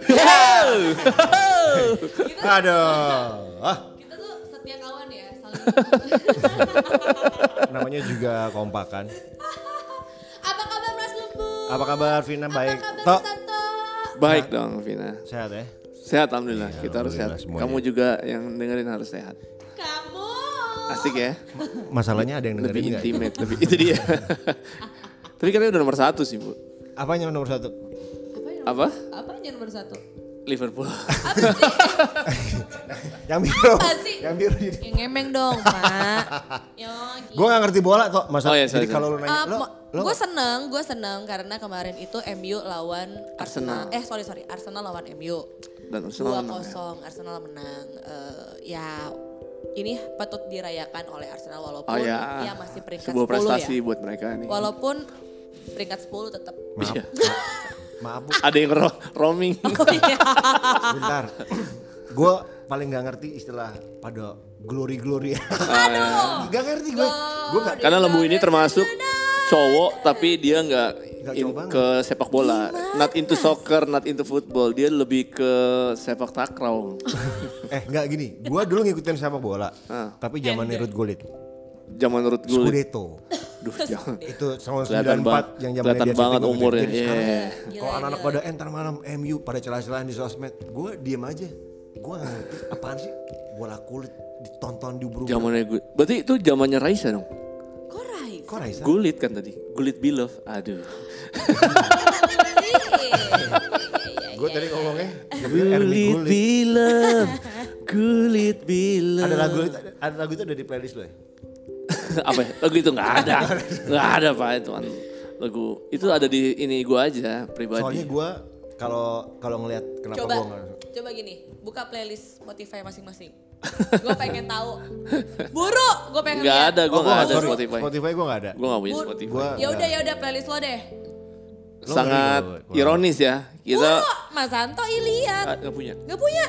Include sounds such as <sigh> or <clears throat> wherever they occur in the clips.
Kita, Aduh. Ah, kita tuh setia kawan ya. Saling. <laughs> namanya juga kompakan. Apa kabar Mas Lumbu? Apa kabar Vina? Baik. Apa kabar Santo? Baik dong Vina. Sehat ya? Sehat alhamdulillah. Kita harus sehat. semuanya. Kamu juga yang dengerin harus sehat. Kamu. Asik ya. Masalahnya ada yang dengerin Lebih intimate. Lebih <laughs> itu dia. <laughs> Tapi katanya udah nomor satu sih bu. Apanya nomor satu? Apa Apa? Apa yang nomor satu? Liverpool. Apa <laughs> sih? Yang biru. Apa sih? Yang biru. jadi. yang ngemeng dong, Pak. <laughs> Yo, Gue gak ngerti bola kok. Masa, Oh iya, jadi sorry, kalau lu nanya, lo, lo gue seneng, gue seneng karena kemarin itu MU lawan Arsenal. Arsenal. Eh sorry sorry, Arsenal lawan MU. Dan Arsenal Dua menang ya. kosong, Arsenal menang. Eh, ya ini patut dirayakan oleh Arsenal walaupun Oh ya. ya masih peringkat Sebuah 10 prestasi ya. buat mereka nih. Walaupun peringkat 10 tetap. maaf, Maaf Bu, Ada yang ro- roaming. <laughs> Oh iya. bentar. Gue paling gak ngerti istilah pada glory-glory. Aduh. <laughs> gak ngerti gue. Gue gak, Karena lembu ini termasuk cowok tapi dia nggak Nggak in- ke sepak bola. Not into soccer, not into football. Dia lebih ke sepak takraw. <laughs> eh gak gini. Gue dulu ngikutin sepak bola. Ah. Tapi zaman Ruth Gullit. Zaman menurut gue. Scudetto. Duh, jangan. Itu tahun Kelihatan 94 banget. yang zaman Kelihatan dia banget umurnya. Iya. Kalau anak-anak pada entar malam MU pada celah-celahan di sosmed, gue diem aja. Gue ngerti apaan sih bola kulit ditonton di ubur Zamannya gue. Berarti itu zamannya Raisa dong. Kok Rais? Kok Raisa? Gulit kan tadi. Gulit Bilov. Aduh. Gue tadi ngomongnya Gulit. Bilov. Gulit Bilov. Ada lagu ada lagu itu ada di playlist lo ya? <laughs> apa ya? Lagu itu nggak ada. Nggak ada pak itu kan. Lagu itu ada di ini gue aja pribadi. Soalnya gue kalau kalau ngelihat kenapa Coba, gue nggak coba gini, buka playlist Spotify masing-masing. gue pengen tahu. Buru, gue pengen Nggak ada, gue Oh, nggak gua ada sorry, Spotify. Spotify gue gak ada. Gue nggak punya Bur- Spotify. Gua- Ya udah ya udah playlist lo deh. Lo Sangat ngeri gua- gua- ironis ya. Kita Buru, Mas Santo Ilian. Ah, nggak punya. Gak punya.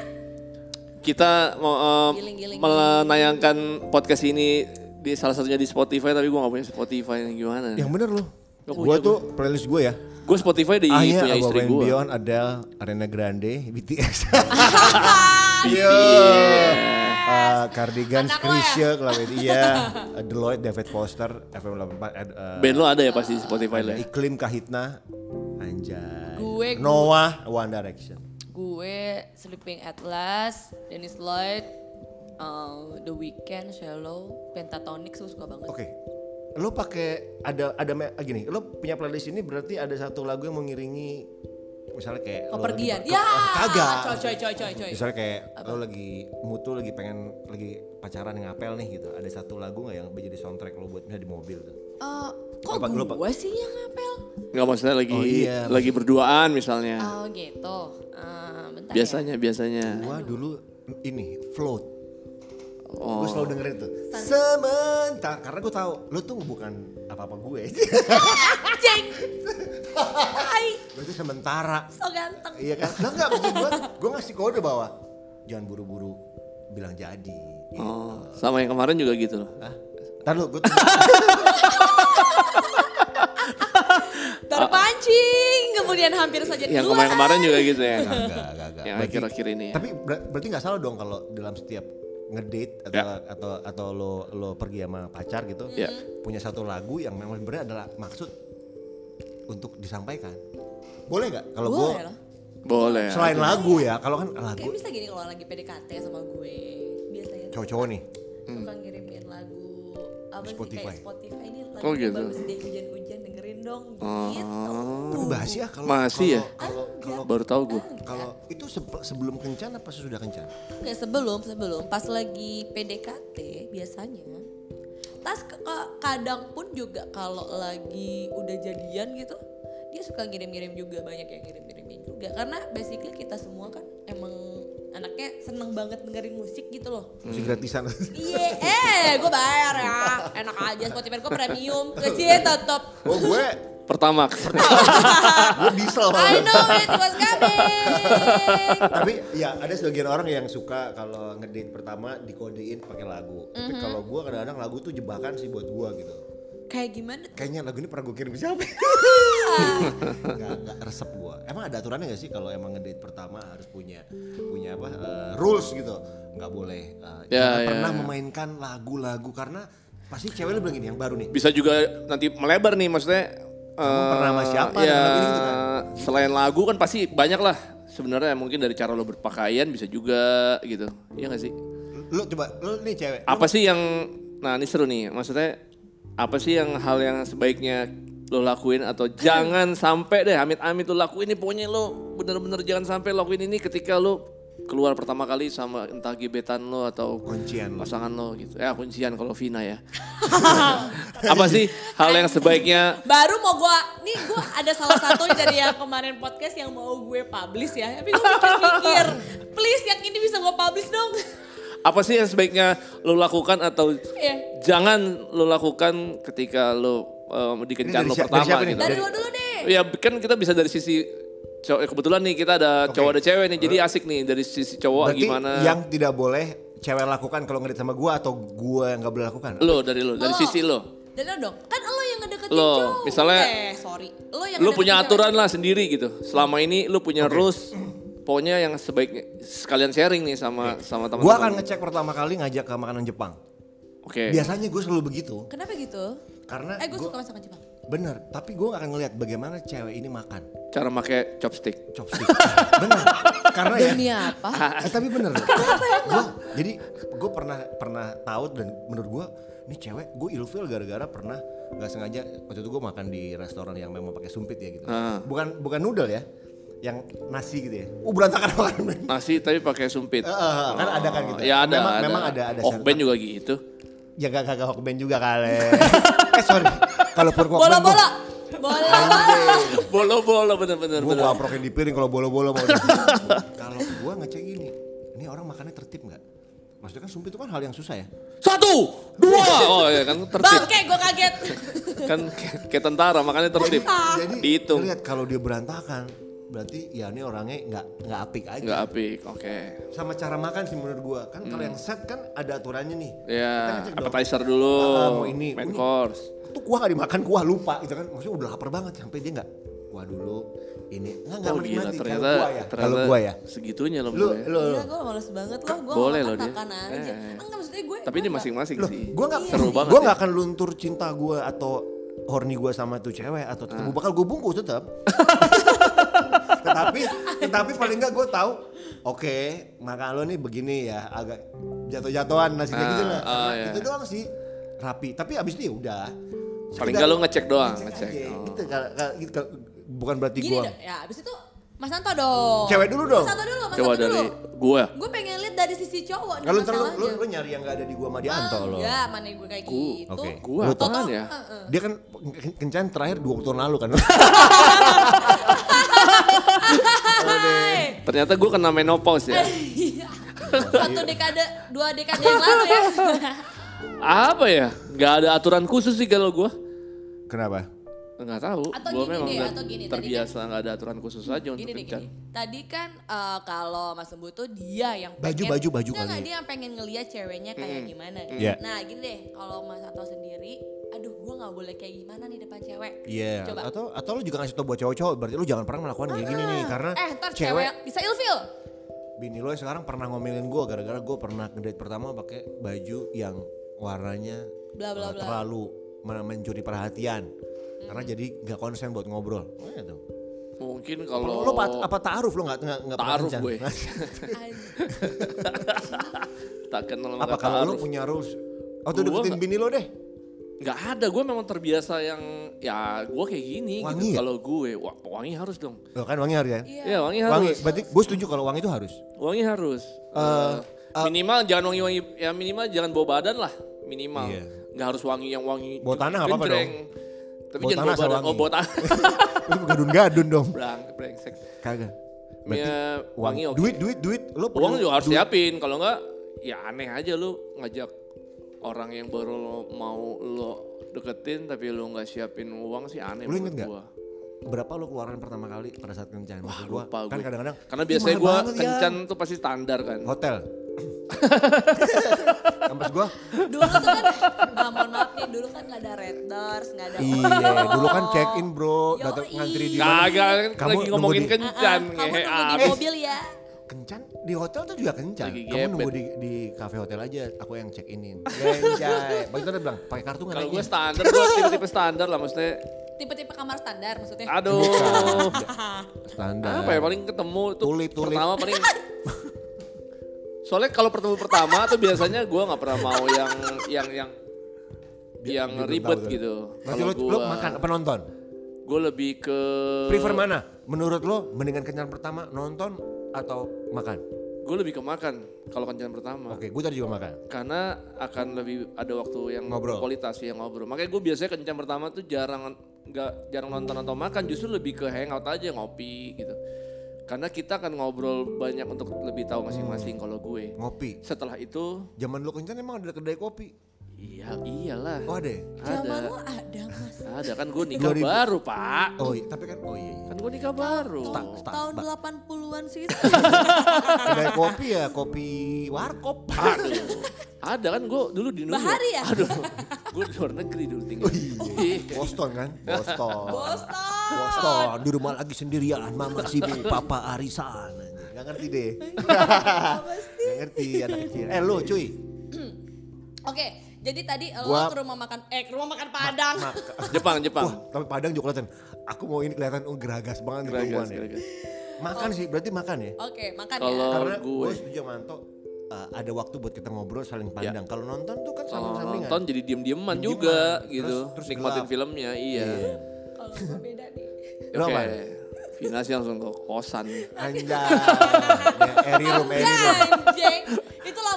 Kita mau em, Giling-giling. menayangkan podcast ini di salah satunya di Spotify tapi gue nggak punya Spotify yang gimana? Yang bener lo. Nggak Gue tuh playlist gue ya. Gue Spotify di Ahnya punya Above istri gue. Beyond, Adele, Ariana Grande, BTS. <laughs> Iya. Uh, Cardigans, ya? Krisya, kalau itu iya. Uh, <laughs> Deloitte, David Foster, FM84. Uh, Band lo ada ya pasti di Spotify ada ya? Iklim Kahitna, Anjay. Gue- Noah, One Direction. Gue Sleeping Atlas, Dennis Lloyd, uh, The Weeknd, Shallow, Pentatonic gue suka banget. Oke. Lo pakai ada ada me- ah, gini, lo punya playlist ini berarti ada satu lagu yang mengiringi misalnya kayak lo Kepergian. Ya, ke- kagak. coy coy coy coy coy. Misalnya kayak lo lagi mutu lagi pengen lagi pacaran yang ngapel nih gitu. Ada satu lagu nggak yang jadi soundtrack lo buat misalnya di mobil tuh? Eh, kok Apa, lu, Pak? gue sih yang ngapel? Nggak maksudnya lagi Oh, iya, lagi berduaan misalnya. Oh gitu. Eh, bentar ya. biasanya biasanya. Gua dulu ini float. Oh. Gue selalu dengerin tuh. Sementara karena gue tahu lo tuh bukan apa-apa gue. <laughs> Ceng. Hai, gue tuh sementara. so ganteng. Iya kan? Nah enggak maksud gue, gue ngasih kode bahwa jangan buru-buru bilang jadi. Gitu. Oh, sama yang kemarin juga gitu loh. Hah? Ntar lu, gue <laughs> Terpancing, kemudian hampir saja Yang kemarin-kemarin juga gitu ya. Enggak, enggak, enggak. Yang akhir-akhir ini ya. Tapi ber- berarti nggak salah dong kalau dalam setiap ngedate atau Ya. atau atau lo lo pergi sama pacar gitu Ya. punya satu lagu yang memang sebenarnya adalah maksud untuk disampaikan. Boleh nggak kalau gue Boleh selain lagu ya kalau kan lagu Kayak bisa gini kalau lagi PDKT sama gue. Biasanya cowok-cowok nih suka ngirimin lagu apa sih Spotify. kayak Spotify ini lagu Oh, gitu. bagus deh hujan-hujan dengerin dong gitu. tapi bahas ya kalau Masih ya? kalau kalau Baru tahu gue. kalau itu sebe- sebelum kencan apa sesudah kencan? Nggak sebelum sebelum pas lagi PDKT biasanya tas kadang pun juga kalau lagi udah jadian gitu dia suka ngirim-ngirim juga banyak yang ngirim-ngirimin juga karena basically kita semua kan emang anaknya seneng banget dengerin musik gitu loh Musik gratisan. <laughs> iya eh gue bayar ya enak aja Spotify gue premium kecil tetep oh gue Pertama. gue diesel. I know it was coming Tapi ya ada sebagian orang yang suka kalau ngedate pertama dikodein pakai lagu. Tapi Mhm. kalau gue kadang-kadang lagu tuh jebakan sih buat gue gitu. Kayak gimana? tuh? Kayaknya lagu ini pernah gue kirim ke siapa? <laughs> Gak, gak resep gue. Emang ada aturannya gak sih kalau emang ngedate pertama harus punya punya apa eh, rules gitu? Nggak boleh. eh, Ya, ya, pernah ya. memainkan lagu-lagu karena pasti cewek lu bilang gini yang baru nih. Bisa juga nanti melebar nih maksudnya. Kamu eh, pernah sama siapa Ya, gitu kan? selain lagu kan pasti banyak lah. Sebenarnya mungkin dari cara lo berpakaian bisa juga gitu. Iya gak sih? Lu coba, lu nih cewek. lu Apa sih yang nah ini seru nih. Maksudnya apa sih yang hal yang sebaiknya lo lakuin atau jangan sampai deh amit-amit lo lakuin ini pokoknya lo bener-bener jangan sampai lakuin ini ketika lo keluar pertama kali sama entah gebetan lo atau Kuncian pasangan lo gitu. Ya kuncian kalau Vina ya. <laughs> apa sih hal yang sebaiknya Baru mau gua, nih gua ada salah satu dari yang kemarin podcast yang mau gue publish ya. Tapi gue mikir-mikir, please yang ini bisa gue publish dong. apa sih yang sebaiknya lo lakukan atau Iya. Jangan lo lakukan ketika lo um, di kencan dari lo pertama siapa gitu. Dari lo dulu deh. Ya kan kita bisa dari sisi cowok kebetulan nih kita ada Oke. cowok ada cewek nih jadi asik nih dari sisi cowok Berarti gimana yang tidak boleh cewek lakukan kalau ngedate sama gua atau gua yang nggak boleh lakukan? lo dari lo dari Lo. sisi lo Dari lo dong. Kan lo yang ngedeketin Lo, cowok. misalnya- Eh sorry. Lo yang lo punya cewek. aturan lah sendiri gitu selama ini lo punya rules pokoknya yang sebaiknya sekalian sharing nih sama sama teman-teman Gua akan ngecek pertama kali ngajak ke makanan Jepang. Oke Biasanya gue selalu begitu Kenapa gitu? karena Eh gue gua- suka masakan Jepang. bener. Tapi gue gak akan ngeliat bagaimana cewek ini makan cara pakai chopstick chopstick. <laughs> bener. Karena ya. Demi apa? Eh, tapi bener. <laughs> Kenapa ya Jadi gue pernah pernah tahu dan menurut gue ini cewek gue ilfil gara-gara pernah nggak sengaja waktu itu gue makan di restoran yang memang pakai sumpit ya gitu. Ah. Bukan bukan noodle ya, yang nasi gitu ya. Uh berantakan banget. nasi tapi pakai sumpit Eh, eh, kan ada kan gitu. ya ada Memang, ada memang ada ada. Okben juga gitu Ya gak gak hokben juga kali. <laughs> eh sorry. Kalau pur Bola bola. Bola bola. bolo-bolo bener-bener Gue bener. gua aprokin di piring kalau bolo-bolo mau. <laughs> kalau gue ngecek gini, ini orang makannya tertib nggak? Maksudnya kan sumpit itu kan hal yang susah ya. satu dua <laughs> oh ya kan tertib Bangke gue kaget. kan kayak kayak tentara makanya tertib Jadi dihitung lihat kalau dia berantakan, berarti ya ini orangnya nggak nggak apik aja. nggak apik oke Sama cara makan sih menurut gua. Kan kalau yang set kan ada aturannya nih. Ya dong. appetizer dulu Ah, mau ini, main ini. course Tuh kuah gak dimakan, kuah lupa gitu kan. Maksudnya udah lapar banget sampai dia nggak kuah dulu ini nggak nggak oh gila menikmati ternyata kalau gua ya. ternyata Kalau gua ya. segitunya loh Lu gue lu Iya gue males banget loh. Gue Boleh makan loh dia. makan aja. Eh. Enggak maksudnya gue. tapi gue ini masing-masing sih gua nggak seru banget Gua ya. nggak akan luntur cinta gua atau horny gua sama tuh cewek atau Ah. tetep bakal gue bungkus <laughs> tetap. Tetapi tetapi paling nggak gue tahu oke makan lo nih begini ya agak jatuh-jatuhan nasi kayak Ah, gitu lah. ah, iya. Itu doang sih rapi. Tapi abis itu ya udah. paling nggak lu ngecek doang ngecek ngecek aja. Oh. Gitu, kalau- kalau- gitu, bukan berarti Gini gua dong. Ya abis itu Mas Santo dong. Cewek dulu dong. Mas Santo dulu. Mas coba Santo dari dulu. gue Gue pengen lihat dari sisi cowok. nih kalau ntar lu, lu, nyari yang gak ada di gua sama di Anto lo. Enggak, mana gue kayak gitu. Oke. Gua Lu apaan ya? Heeh. Dia kan ken- kencan terakhir 20 tahun lalu kan. <laughs> Hai. ternyata gue kena menopause ya Iya. Satu dekade, dua dekade yang lalu ya. apa ya nggak ada aturan khusus sih kalau gue Kenapa? nggak tahu Atau gue gini memang deh, atau gini, terbiasa nggak ada aturan khusus aja untuk Gini kencan gini. Tadi kan eh, kalau Mas Sembu tuh dia yang Baju, pengen, baju, baju Enggak, kali enggak, ya. dia yang pengen ngeliat ceweknya kayak gimana. Iya. Nah gini deh, kalau Mas Santo sendiri, aduh gue nggak boleh kayak gimana nih depan cewek. Iya. Coba. Atau atau lu juga ngasih tau buat cowok-cowok berarti lu jangan pernah melakukan kayak gini nih karena eh ntar cewek, cewek bisa ilfil. bini lo yang sekarang pernah ngomelin gue gara-gara gue pernah ngedate pertama pakai baju yang warnanya Bla, bla, uh, bla. terlalu men- mencuri perhatian karena jadi nggak konsen buat ngobrol. Oh, gitu. mungkin Kalau lo pat- apa taaruf lo nggak nggak Ta'aruf gue. <laughs> <laughs> Tak kenal apa kalau lo punya rules? Waktu Gua deketin bini lo deh. Nggak ada gue memang terbiasa yang ya gue kayak gini Wangi gitu ya? kalau gue wangi harus dong Lo kan wangi harus ya? Iya. ya wangi harus Wangi. Berarti gue setuju kalau wangi itu harus. wangi harus Eh, Eh, minimal jangan wangi-wangi ya minimal jangan bawa badan lah minimal Iya. nggak harus wangi yang wangi Bau tanah nggak apa-apa genjreng. tapi Bau jangan tanah bawa badan oh wangi. bawa tanah <laughs> Lu gadun-gadun dong. Brang, brengsek Kagak. Ya, wangi oke Duit, duit, duit. Lo uang juga harus duit- siapin kalau enggak ya aneh aja lu ngajak orang yang baru lo mau lo deketin tapi lu nggak siapin uang sih aneh Lu menurut inget nggak? gua. Berapa lo keluaran pertama kali pada saat kencan? Maksud gua, lupa kan gue. kadang-kadang karena "Ih, biasanya banget ya." kencan tuh pasti standar kan hotel. <laughs> Kampus gue Dulu tuh kan, <laughs> ah, mohon maaf nih, dulu kan nggak ada red doors, nggak ada Iya, dulu kan check in bro, datang ngantri di mana? Kagak kan Kamu lagi ngomongin di- Ah, ah, kencan kamu ngehe nunggu di abis. mobil ya. Kencan di hotel tuh juga kencan. Lagi Kamu gebet. nunggu di di kafe hotel aja, aku yang check inin. Genjay. <laughs> Begitu dia bilang, pakai kartu nggak Kalau gue naiknya? standar, gue tipe-tipe standar lah maksudnya. Tipe-tipe kamar standar maksudnya. Aduh. <laughs> Standar. Apa ya paling ketemu tuh Tulip, tulip. pertama paling <laughs> Soalnya kalau pertemu pertama tuh biasanya gue nggak pernah mau yang yang yang yang Dia belum ribet tahu tuh. gitu. Berarti Kalau lo, lo gue makan apa nonton? gue lebih ke Prefer mana? Menurut lo mendingan kencan pertama nonton atau makan? gue lebih ke makan kalau kencan pertama. Oke, gue tadi juga makan. Karena akan lebih ada waktu yang Ngobrol. kualitas yang ngobrol. Makanya gue biasanya kencan pertama tuh jarang nggak jarang nonton atau makan, justru lebih ke hangout aja ngopi gitu. Karena kita akan ngobrol banyak untuk lebih tahu masing-masing kalau gue. Ngopi. Setelah itu, Zaman lo kencan emang ada kedai kopi? Iya iyalah. Oh ada ya? Zaman Ada. lu ada mas. Ada kan gue nikah 2000. baru pak. Oh iya, tapi kan, oh iya. iya. Kan gue nikah baru. Start, start, Tahun start. 80-an sih. <laughs> Kedai kopi ya, kopi warkop. Aduh. Ada kan gue dulu di New York. Bahari ya? Aduh. gue di luar negeri dulu tinggal. Iya. Boston kan? Boston. Boston. Boston, di rumah lagi sendirian, mama sibuk, papa arisan. Gak ngerti deh. Gak ngerti anak kecil. Eh lu cuy, <clears throat> Oke, jadi tadi lo Gua- ke rumah makan, eh ke rumah makan Padang. <laughs> Jepang, Jepang. wah tapi Padang juga kelihatan. Aku mau ini kelihatan oh, geragas banget Geragas, ya. geragas. Makan sih, berarti makan ya. Oke, makan Kalau- ya. Karena gue- gue setuju sama Anto, uh, ada waktu buat kita ngobrol saling pandang. Kalau nonton tuh kan Kalau samping-sampingan. nonton jadi diem-dieman Diem-dieman. juga Terus- gitu. terus Nikmatin gelap. filmnya, iya. Iya. Kalau gue beda nih. Oke. Vina sih langsung ke kosan. Anjay. Ya, <laughs> Eri room, Eri Ya room.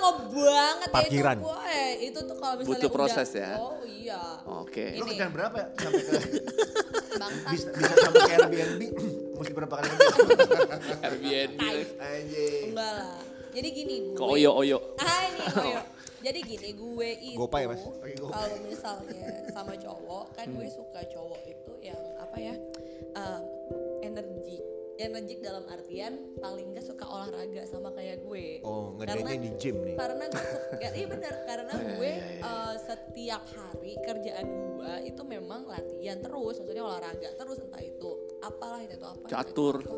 Lama banget Parkiran. ya itu gue. Itu tuh kalau misalnya Butuh udah- proses ya? Oh iya. Oke. Lu Ini. kencan berapa ya? Sampai ke, <laughs> Bangsa. bisa, bisa sampai ke Airbnb. <clears throat> Mesti berapa kali? Airbnb. Anjing. Enggak lah. Jadi gini gue. Ke oyo-oyo. Ah ini <laughs> oyo. Jadi gini gue itu Gopay, Mas. Pakai Gopay. kalau misalnya sama cowok kan gue suka cowok itu yang apa ya um, energi energik dalam artian paling gak suka olahraga sama kayak gue. Oh, Karena- ngedate di gym nih. karena <laughs> gue suka iya benar karena gue eh, setiap hari kerjaan gue itu memang latihan terus maksudnya olahraga terus entah itu apalah itu, itu apa itu Catur. apa.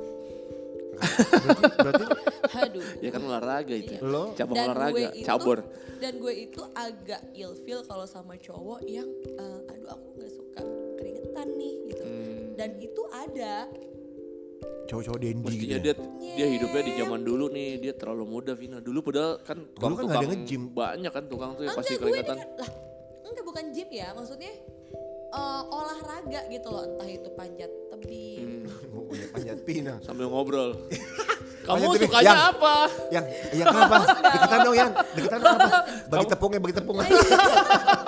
Berarti <laughs> aduh Ya kan olahraga itu. Lo? Cabang dan olahraga, gue itu, cabur. dan gue itu agak ilfeel kalau sama cowok yang eh, aduh aku nggak suka keringetan nih gitu Hmm. dan itu ada cowok-cowok dendi gitu. Mestinya ya. dia dia hidupnya di zaman dulu nih, dia terlalu muda Vina. Dulu padahal kan Dulu kan nggak ada tukang nge-gym. banyak kan tukang tuh yang pasti keringetan. kan lah enggak bukan gym ya maksudnya eh, olahraga gitu loh entah itu panjat tebing <laughs> punya panjat pinang. Sambil ngobrol. <laughs> Kamu sukanya yang- apa? Yang, yang kenapa? Deketan dong yang, deketan dong apa? Bagi tepungnya, bagi tepung. <laughs>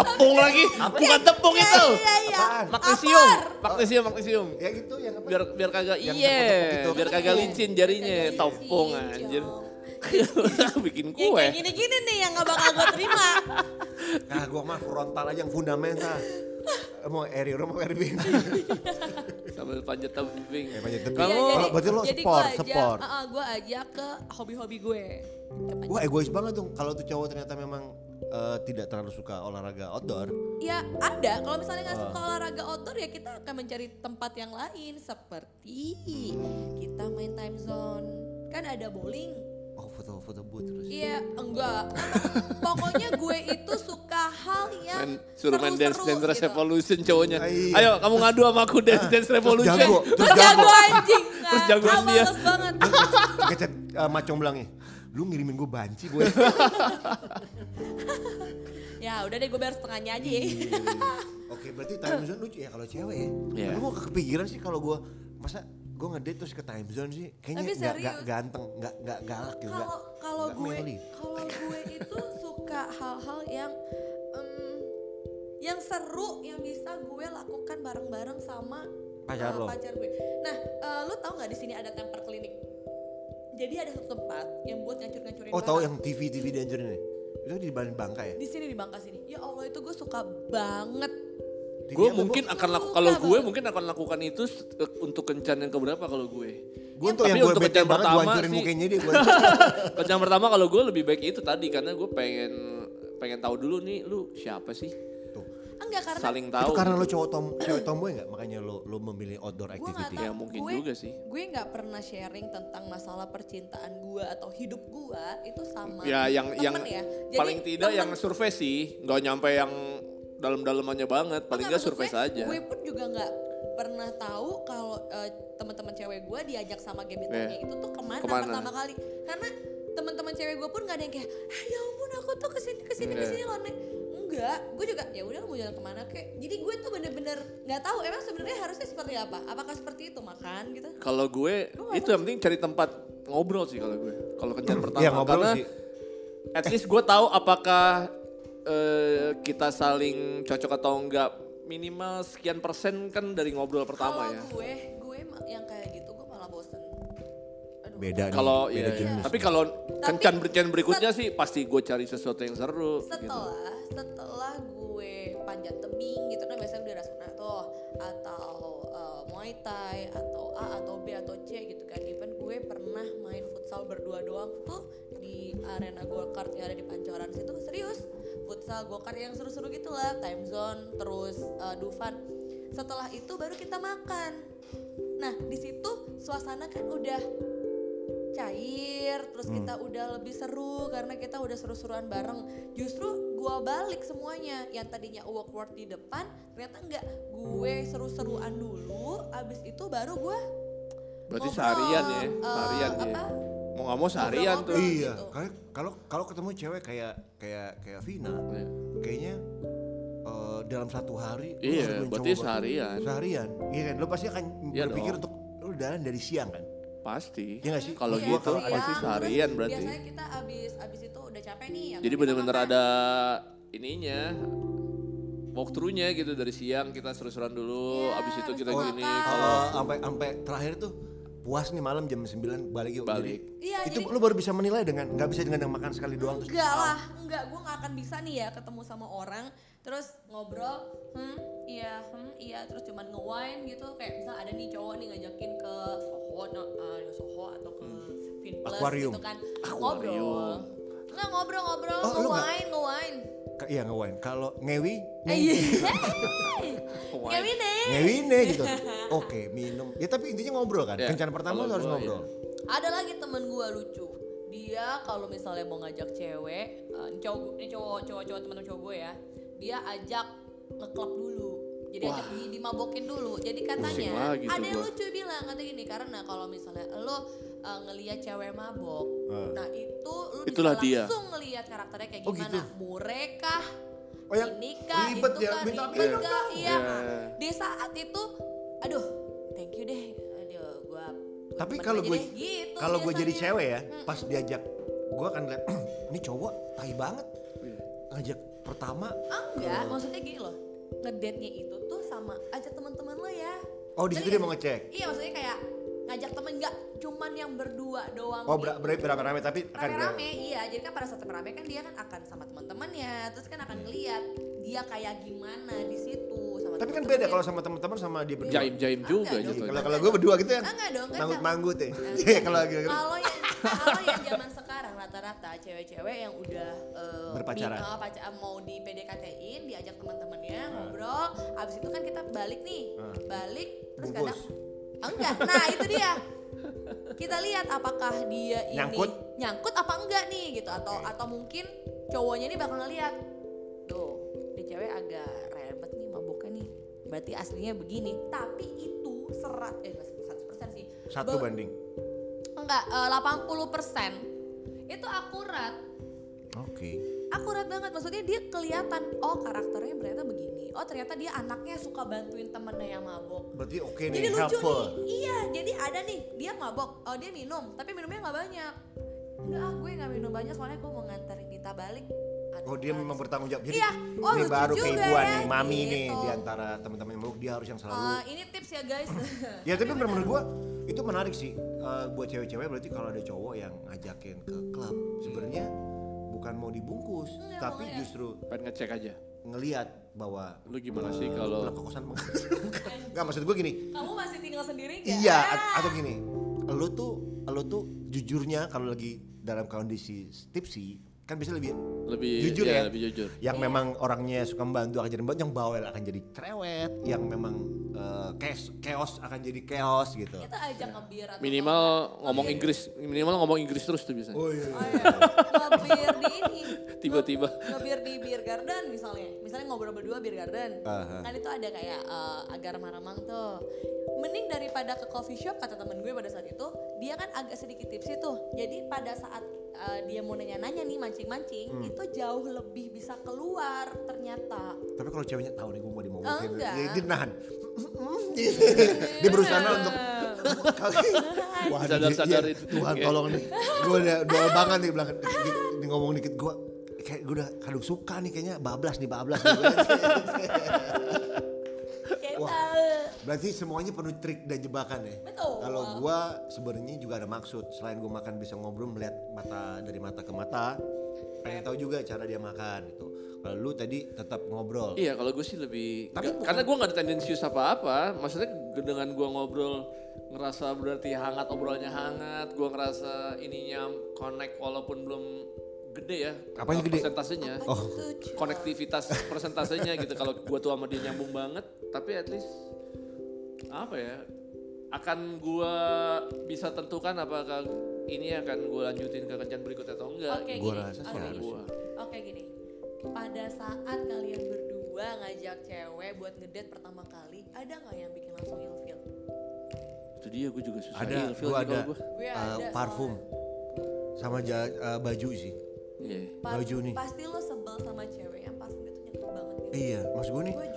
Tepung lagi, bukan tepung itu. iya iya? Magnesium, magnesium, magnesium. Ya gitu, yang apa? Biar biar kagak iya, biar kagak licin jarinya, tepung anjir. <laughs> <laughs> Bikin yang kue. kayak gini-gini nih yang gak bakal gue terima Nah, gua mah frontal aja yang fundamental. Mau eri mau Airbnb. <laughs> Sambil panjat tebing. Eh, panjat tebing. Kamu Iya, Kalau berarti lo sport, gue ajak, sport. uh, gue ajak ke hobi-hobi gue Ya, Wah egois banget dong kalau tuh cowok ternyata memang eh, tidak terlalu suka olahraga outdoor. Ya ada, kalau misalnya nggak suka olahraga outdoor ya kita akan mencari tempat yang lain seperti kita main time zone. Kan ada bowling. Oh foto-foto booth terus. Iya, enggak. Pokoknya gue itu suka hal yang Main, suruh main dance dance gitu. revolution cowoknya. Ah, iya. Ayo kamu ngadu sama aku dance dance revolution. jago. Terus jago anjing. Terus jagoan ah, dia. males banget. Ngechat uh, macong bilangnya, lu ngirimin gue banci gue. <laughs> ya udah deh gue bayar setengahnya aja ya. Oke berarti time zone lucu ya kalau cewek ya. Lu mau kepikiran sih kalau gue masa gue ngedate terus ke time zone sih kayaknya nggak nggak serius. ganteng nggak nggak galak gitu Kalau kalau gue kalau gue itu suka hal-hal yang em, yang seru yang bisa gue lakukan bareng-bareng sama Pacar uh, lo? pacar gue. Nah, uh, lu tahu nggak di sini ada temper klinik? Jadi ada satu tempat yang buat ngancur-ngancurin oh tahu yang TV TV dihancurin nih itu di Bangka ya di sini di Bangka sini. Ya Allah itu gue suka banget. Gue mungkin Bo? akan laku kalau gue mungkin akan lakukan itu eh, untuk kencan yang keberapa kalau gue. Gue tuh Tapi yang gue untuk bete kencan banget gue pertama hancurin sih- mukanya dia. Gua. <laughs> Kencan pertama kalau gue lebih baik itu tadi karena gue pengen pengen tahu dulu nih lu siapa sih? Enggak karena Saling Itu tahu. karena lo cowok tom, cewek tomboy nggak? Makanya lo lo memilih outdoor activity. tahu Ya, mungkin gue, juga sih. gue nggak pernah sharing tentang masalah percintaan gue atau hidup gue itu sama Ya yang temen yang ya. Jadi, paling tidak temen- yang survei sih, nggak nyampe yang dalam-dalamannya banget, paling Enggak, nggak survei saja. Gue pun juga nggak pernah tahu kalau eh, teman-teman cewek gue diajak sama gebetannya Iya. itu tuh ke mana, Ke mana? pertama kali. Karena teman-teman cewek gue pun nggak ada yang kayak, ah, ya ampun aku tuh ke sini ke sini Iya. ke sini loh Nek." Enggak, gue juga ya udah mau jalan ke mana kek. Jadi gue tuh bener-bener nggak tahu emang sebenarnya harusnya seperti apa. Apakah seperti itu makan gitu? Kalau gue itu yang penting cari tempat ngobrol sih kalau gue. Kalau kencan pertama Iya ngobrol karena sih. at least gue tahu apakah eh, kita saling cocok atau enggak minimal sekian persen kan dari ngobrol pertama Kalau ya. gue, gue yang kayak gitu. Beda nih. Kalau beda iya, jenis. tapi kalau kencan Tapi kencan berikutnya sih pasti gue cari sesuatu yang seru. gitu. setelah setelah gue panjat tebing gitu kan biasanya udah rasuna tuh atau uh, muay thai atau A atau B atau C gitu kan even gue pernah main futsal berdua doang tuh di arena go kart yang ada di Pancoran situ serius futsal go kart yang seru-seru gitu lah time zone terus uh, Dufan setelah itu baru kita makan nah di situ suasana kan udah cair terus kita udah lebih seru karena kita udah seru-seruan bareng justru gua balik semuanya yang tadinya awkward di depan ternyata enggak gue seru-seruan dulu abis itu baru gua Berarti ngobrol, seharian ya, eh, seharian ya. apa Mau nggak mau seharian tuh. Ngobrol-ngobrol. Iya, gitu. kalau kalau ketemu cewek kayak kayak kayak Vina, Iya. kayaknya eh, dalam satu hari Iya, berarti seharian. Seharian, iya kan? Lo pasti akan Iya berpikir dong. untuk lu jalan dari siang kan? Pasti. Iya nggak sih? Kalau Iya, gitu kalau seharian, pasti terus seharian berarti. biasanya kita abis abis itu udah capek nih ya Jadi bener-bener ada ininya walkthrough-nya gitu dari siang kita seru-seruan dulu, Iya, abis itu kita itu gini. Kalau sampai sampai terakhir tuh puas nih malam jam 9 balik yuk. Balik. Jadi, Iya, itu jadi- lu baru bisa menilai dengan nggak bisa dengan yang makan sekali doang terus. Enggak lah, enggak. Gue gak akan bisa nih ya ketemu sama orang, terus ngobrol, hmm, iya, hmm, iya, terus cuman nge-wine gitu. Kayak misal ada nih cowok nih ngajakin ke Soho, no, uh, Soho atau ke Finplus Aquarium. gitu kan. Aquarium. Ngobrol. Enggak ngobrol-ngobrol, Oh, lu nggak- nge-wine, nge-wine. Ka- Iya ngewain. Kalau ngewi, Eh, iya. Wine. <laughs> Ngewi nih. ngewi nih gitu. <laughs> Oke, minum. Ya tapi intinya ngobrol kan. Ya, Kencan pertama lu harus ngobrol. Ada lagi temen gue lucu. Dia kalau misalnya mau ngajak cewek, eh, ini cowok, ini cowok, cowok, cowok temen cowok gue ya, dia ajak ngeklub dulu. Jadi ajak di, dimabokin dulu. Jadi katanya ada yang lucu bilang kata gini karena kalau misalnya lo uh, ngelihat cewek mabok, Eh. nah itu lo Itulah bisa dia. langsung ngelihat karakternya kayak Oh, gimana, gitu? murekah, Oh, yang ini kah, ribet itu ya, kah, minta ribet minum kah, iya. Iya. Di saat itu, aduh, thank you deh, aduh, gua. gua Tapi kalau gue gitu kalau gue jadi cewek ya, pas diajak gue akan lihat <clears throat> ini cowok tai banget. Iya. Ngajak pertama enggak, maksudnya gini loh. Ngedate-nya itu tuh sama ajak teman-teman lo ya. Oh, di situ dia nggak mau ngecek. Iya, maksudnya kayak ngajak temen enggak cuman yang berdua doang. Oh, gitu. ber- berarti beramai-ramai tapi akan rame-rame iya jadi kan pada saat rame kan dia kan akan sama teman-temannya terus kan akan ngeliat dia kayak gimana di situ sama Tapi kan beda kalau sama teman-teman sama dia berdua. Jaim-jaim juga Enggak gitu. Kalau kalau gue berdua gitu ya. Enggak dong, kan Manggut-manggut ya. Iya, kalau lagi kalau yang kalau yang zaman sekarang rata-rata cewek-cewek yang udah eh, Berpacaran. pacar- mau di PDKT-in diajak teman-temannya ngobrol abis itu kan kita balik nih Ah. balik terus Bungkus. kadang enggak nah itu dia kita lihat apakah dia ini Nyangkut? nyangkut apa enggak nih gitu atau atau mungkin cowoknya ini bakal ngeliat tuh di cewek agak berarti aslinya begini. Tapi itu serat eh nggak 100% sih. Satu Ba- banding. enggak eh, 80% itu akurat. Oke. akurat banget maksudnya dia kelihatan oh karakternya ternyata begini. Oh ternyata dia anaknya suka bantuin temennya yang mabok. Berarti oke jadi nih, lucu helpful. nih. Iya jadi ada nih dia mabok oh dia minum tapi minumnya nggak banyak. Enggak ah gue nggak minum banyak soalnya gue mau nganterin Dita balik Oh dia memang bertanggung jawab. Jadi Iya. Oh, ini baru juga keibuan ya, nih, mami nih gitu. di antara teman-teman yang meluk dia harus yang selalu. Eh, ini tips ya guys <laughs> ya tapi menurut gua itu menarik sih Eh, buat cewek-cewek berarti kalau ada cowok yang ngajakin ke klub sebenarnya bukan mau dibungkus tapi mau ya. justru Pengen ngecek aja. ngelihat bahwa Lu gimana eh, sih kalau- ke kosan <laughs> nggak maksud gue gini Kamu masih tinggal sendiri gak? iya a- atau gini lu tuh lu tuh jujurnya kalau lagi dalam kondisi tipsi kan bisa lebih Lebih jujur ya, ya, lebih jujur. yang memang orangnya suka membantu akan jadi membantu yang bawel akan jadi cerewet yang memang eh, chaos chaos akan jadi chaos gitu Kita ajak ngebir atau Minimal ngebir. ngomong Inggris, minimal ngomong Inggris terus tuh biasanya. oh iya Oh iya. ngebir di ini. <laughs> Tiba-tiba. Ngebir di beer garden misalnya. Misalnya ngobrol berdua beer garden. Aha. Kan itu ada kayak eh, agar remang tuh. Mending daripada ke coffee shop kata temen gue pada saat itu, dia kan agak sedikit tipsy tuh. Jadi pada saat eh, dia mau nanya-nanya nih mancing-mancing, Hmm. itu jauh lebih bisa keluar ternyata. tapi kalau ceweknya tahu nih gue mau dimomongin Enggak. dia, dia nahan <laughs> dia berusaha untuk <laughs> Wah, Sadar-sadar dia- itu. Tuhan tolong nih. Gue udah <laughs> doa banget nih belakang di, di, di ngomong dikit gue kayak gue udah kadung suka nih kayaknya bablas nih bablas nih. Berarti semuanya penuh trik dan jebakan ya. Betul. Kalau gue sebenarnya juga ada maksud selain gue makan bisa ngobrol melihat mata dari mata ke mata, pengen tahu juga cara dia makan gitu. Kalau lu tadi tetap ngobrol. Iya, kalau gue sih lebih Tapi bukan- karena gue nggak ada tendensius apa-apa. Maksudnya dengan gue ngobrol ngerasa berarti hangat obrolannya hangat, gue ngerasa ininya connect walaupun belum gede ya. Apanya gede? Persentasenya. Oh. Itu, Konektivitas persentasenya gitu. Kalau gue tuh sama dia nyambung banget, tapi at least apa ya? Akan gue bisa tentukan apakah ini akan gue lanjutin ke kencan berikutnya atau enggak. Oke Gua gini. rasa sih Oke. harus. Gua. Oke gini. Pada saat kalian berdua ngajak cewek buat ngedate pertama kali, ada nggak yang bikin langsung ilfeel? Itu dia gue juga susah Ada, ilfeel gue ada gua. Gue eh, ada parfum sama ja- eh, baju sih. Iya. Parfum. baju nih. Pasti lo sebel sama cewek yang parfum itu nyentuh banget gitu. Iya, maksud gue nih Gue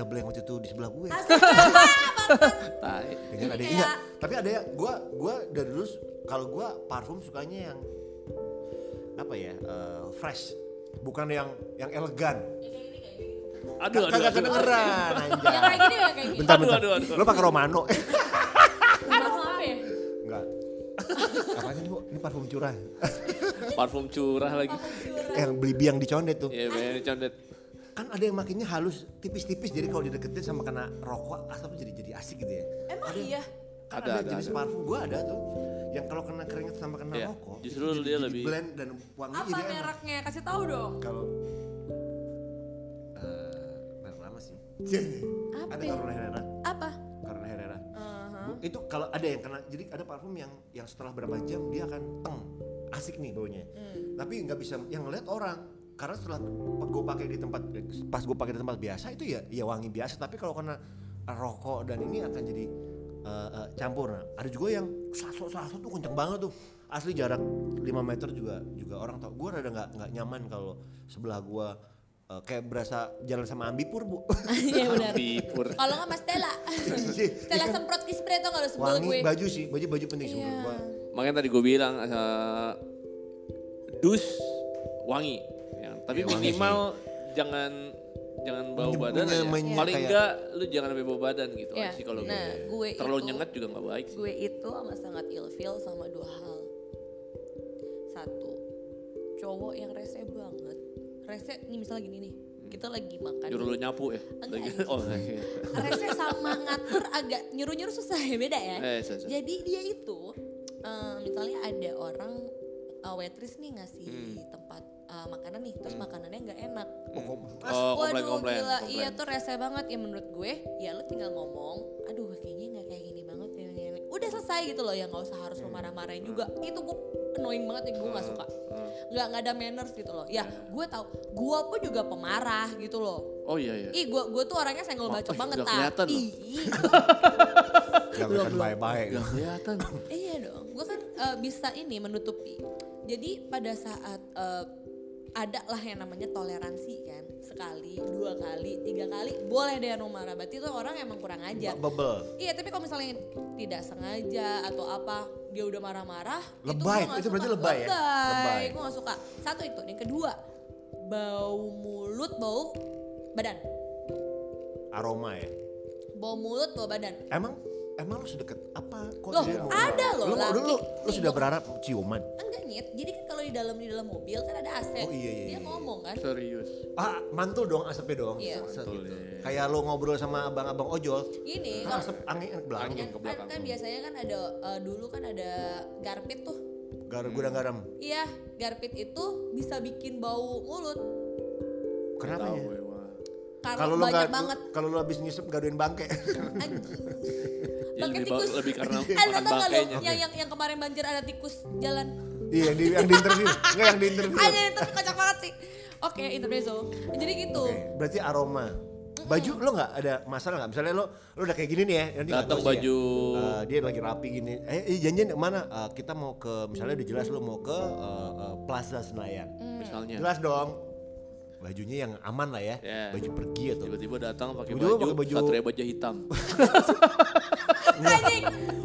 kayak yang waktu itu di sebelah gue. <laughs> Tai. Kayaknya Jadi ada kayak- iya. Tapi ada ya, gua gua dari dulu kalau gua parfum sukanya yang apa ya? eh, fresh. Bukan yang yang elegan. Aduh, aduh, Kagak aduh. kedengeran Yang anjay. kayak gini ya kayak gini. Bentar, Aduh, bentar. aduh, aduh. Lo pakai Romano? <laughs> Eh, Aduh apa ya? enggak. Apanya nih, Bu? Ini parfum curah. Parfum curah lagi. yang beli biang di condet tuh. Iya, bener condet. Kan ada yang makinnya halus, tipis-tipis jadi kalau dideketin sama kena rokok asap jadi jadi asik gitu ya. Emang iya? Kan Ada, ada, ada, jenis ada. parfum gua ada tuh. Yang kalau kena keringet sama kena Iya, rokok, justru itu dia jadi lebih- blend dan wangi Apa jadi enak. mereknya? Kasih tahu dong. Kalau eh merek lama sih. <laughs> Apa ada ya? Carolina Herrera. Apa? Carolina Herrera. Uh-huh. Itu kalau ada yang kena, jadi ada parfum yang yang setelah berapa jam dia akan teng, asik nih baunya. Hmm. Tapi nggak bisa yang ngeliat orang. Karena setelah gue pakai di tempat, pas gue pakai di tempat biasa itu ya, ya wangi biasa. Tapi kalau kena rokok dan ini akan jadi eh, eh, campur. Nah, ada juga yang saso saso tuh kenceng banget tuh. Asli jarak 5 meter juga juga orang tau. Gue rada nggak nggak nyaman kalau sebelah gue eh, kayak berasa jalan sama ambipur bu. <laughs> Iya benar. Bipur. Kalau nggak Mas Stella. <laughs> Stella semprot kispray tuh kalau sebel wangi gue. baju sih, baju baju penting sih Iya. gue. Makanya tadi gue bilang eh, dus wangi. Ya, tapi wangi minimal jangan jangan bau badan aja. Paling kayak- enggak lu jangan sampai bau badan gitu aja sih kalau Nah, gue. Terlalu itu- nyengat juga nggak baik sih. Gue itu sama sangat ilfeel sama dua hal. Satu, cowok yang rese banget. Rese, nih misalnya gini nih, kita lagi makan. Nyuruh lu nyapu ya. Enggak, Lagi- oh, iya. Rese sama ngatur agak nyuruh-nyuruh susah ya beda ya. Eh, susah. Jadi dia itu, eh, misalnya ada orang eh, waitress nih ngasih Hmm. tempat eh, makanan nih, terus makanannya nggak enak. Oh, Oh, komplain, Waduh komplain, gila, komplain. iya tuh rese banget ya menurut gue. Ya lu tinggal ngomong, aduh kayaknya nggak kayak gini banget ya. ya, ya. Udah selesai gitu loh ya nggak usah harus lu marah-marahin juga. Itu gue annoying banget ya gue nggak suka. Nggak nggak ada manners gitu loh. Ya gue tahu, gue pun juga pemarah gitu loh. Oh iya iya. Ih gue gue tuh orangnya senggol bacot <laughs> banget kelihatan tapi <laughs> Gak kelihatan baik-baik. Gak kelihatan. iya dong. Gue kan eh, bisa ini menutupi. Jadi pada saat eh, ada lah yang namanya toleransi kan sekali dua kali tiga kali boleh deh marah berarti tuh orang emang kurang ajar Bebel. iya tapi kalau misalnya tidak sengaja atau apa dia udah marah-marah Lebay, gua nggak itu berarti suka. lebay ya? Lebay. gue gak suka satu itu yang kedua bau mulut bau badan Aroma ya. bau mulut bau badan Emang emang lu sedekat apa kok Loh, dia mau- ada loh Lu, lu, laki. lu, lu sudah berharap ciuman. enggak nyet jadi kan kalau di dalam di dalam mobil kan ada AC. Oh, iya, iya, Dia iya. ngomong kan. Serius. Ah, mantul dong asapnya dong. Iya. Mantul, gitu. iya. Kayak lo ngobrol sama abang-abang ojol, Gini, kan kalau asap angin ke belakang. Angin. kan, ke belakang. kan biasanya kan ada eh, dulu kan ada garpit tuh. Garam gudang garam. Iya, garpit itu bisa bikin bau mulut Kenapa ya? Kalau lo banyak nggak banget kalau lo habis ngisep gaduin bangke. anjing. <laughs> Bangke lebih, ba- tikus. lebih karena Eh, lo makan gak bangkainya. yang, yang yang kemarin banjir ada tikus jalan. iya, yang di yang di interview. Enggak yang di interview. Aja itu kocak banget sih. Oke, intermezzo. Jadi gitu. Oke, berarti aroma. Baju lo nggak ada masalah nggak? Misalnya lo lo udah kayak gini nih ya, nanti Datang sih ya. baju Eh, dia lagi rapi gini. Eh, eh janjian ke mana? Eh, kita mau ke misalnya udah jelas lo mau ke eh, eh, Plaza Senayan. misalnya. Jelas dong. Bajunya yang aman lah ya. Ya. Baju pergi atau Tiba-tiba datang pakai baju, pakai baju- satria baja hitam. <laughs> Anjing.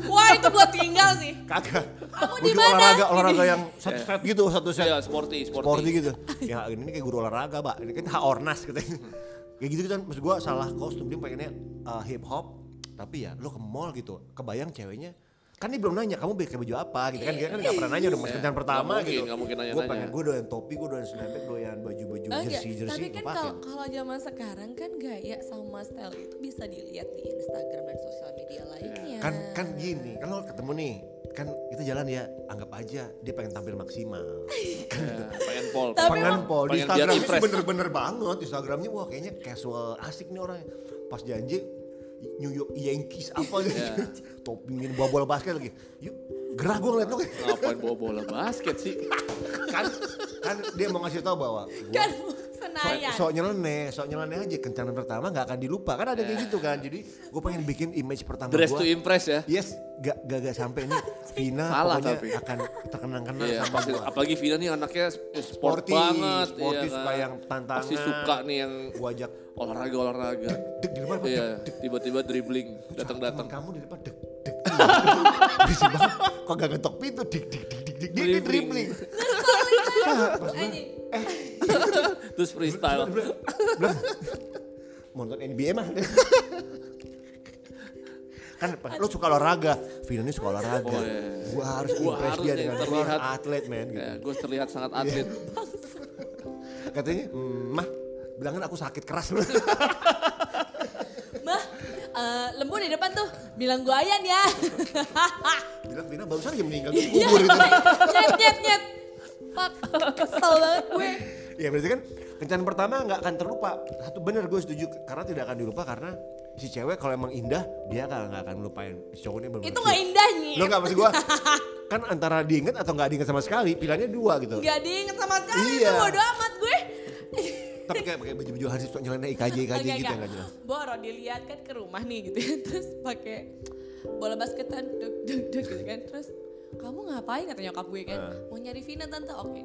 Wah, itu buat tinggal sih. kagak. Kamu di Baju mana? olahraga olahraga yang <laughs> satu set gitu satu set. Iya, sporty, sporty. Sporty gitu. Ya ini kayak guru olahraga, Pak. Ini kan Ornas katanya. Kayak gitu kan maksud gua salah kostum dia pengennya uh, hip hop tapi ya lo ke mall gitu. Kebayang ceweknya kan dia belum nanya kamu pakai baju apa gitu kan dia kan nggak pernah nanya udah masih Iya. kencan pertama mungkin, gitu nggak mungkin gue nanya-nanya. pengen gue doyan topi gue doyan snapback doyan baju-baju Oh, enggak. jersey jersey Tapi gue kan kalau kalau zaman sekarang kan gaya sama style itu bisa dilihat di Instagram dan sosial media lainnya. kan kan gini kan lo ketemu nih kan kita jalan ya anggap aja dia pengen tampil maksimal <laughs> Ya, pengen pol. Pengen pol di Instagram bener-bener banget Instagramnya wah kayaknya casual asik nih orangnya pas janji New York Yankees <laughs> apa gitu Ya. <laughs> toppingin bawa bola basket lagi yuk gerah gue ngeliat lo Ngapain bawa bola basket sih? <laughs> kan kan dia mau ngasih tahu bahwa gua kan Senayan. sok nyeleneh sok nyeleneh aja kencanan pertama nggak akan dilupa kan ada kayak gitu kan jadi gue pengen bikin image pertama Dress to gue impress ya. yes gak gak, gak sampai nih Vina Salah pokoknya tapi. akan terkenang-kenang Iya, sama gue apalagi Vina nih anaknya sport Sporty, banget. sporty, iya suka kan? yang tantangan. Pasti suka nih yang gue ajak olahraga-olahraga. dek di depan Iya, dek dek tiba-tiba dribbling, datang-datang. kamu di depan dek dek <laughs> berisik banget kok gak ngetok pintu dik dik dik dik dik dribbling pas gue Anjing. <laughs> Terus freestyle. mau nonton NBA mah kan lo suka olahraga Vina ini suka olahraga Oh, iya. gua harus Gua impress harus dia dengan terlihat. harus atlet men gitu. Ya, gue terlihat sangat atlet. katanya "Hmm, mah bilangin aku sakit keras <laughs> Mah, eh, lembu di depan tuh bilang gua ayan ya. <laughs> bilang Vina barusan aja meninggal di kubur itu nyet nyet nyet. Fuck, kesel banget gue. Ya berarti kan kencan pertama nggak akan terlupa satu bener gue setuju karena tidak akan dilupa karena si cewek kalau emang indah dia kan nggak akan lupain si cowoknya bener Itu gak indah nih. lo nggak maksud gue <laughs> kan antara diinget atau nggak diinget sama sekali pilihannya dua gitu Gak diinget sama sekali Iya. itu bodo amat gue. tapi kayak pakai baju-baju harus suka nyeleneh IKJ <laughs> IKJ Enggak, gitu ya enggak. nggak jelas Boro dilihat kan ke rumah nih gitu ya. <laughs> Terus pakai bola basketan duk duk duk gitu kan. Terus kamu ngapain kata nyokap gue kan? Ah. Mau nyari Vina tante oke.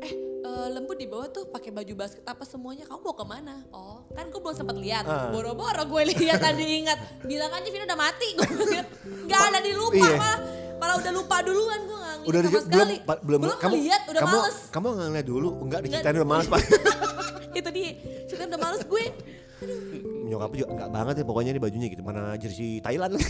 Eh eh, lembut di bawah tuh pakai baju basket apa semuanya kamu mau ke mana? Oh kan gue belum sempat lihat. Ah. Boro-boro gue lihat tadi ingat. Bilang aja Vina udah mati. Gue bilang, Gak ada dilupa Iya. malah. Malah udah lupa duluan gue gak nginget udah sama di- belum sekali. pa- belum kamu ngeliat, udah kamu males. kamu nggak ngeliat dulu enggak Nggak. diceritain udah males pak <laughs> Itu dia. Cerita udah males gue. nyokap juga enggak banget ya pokoknya ini bajunya gitu mana jersey Thailand <laughs>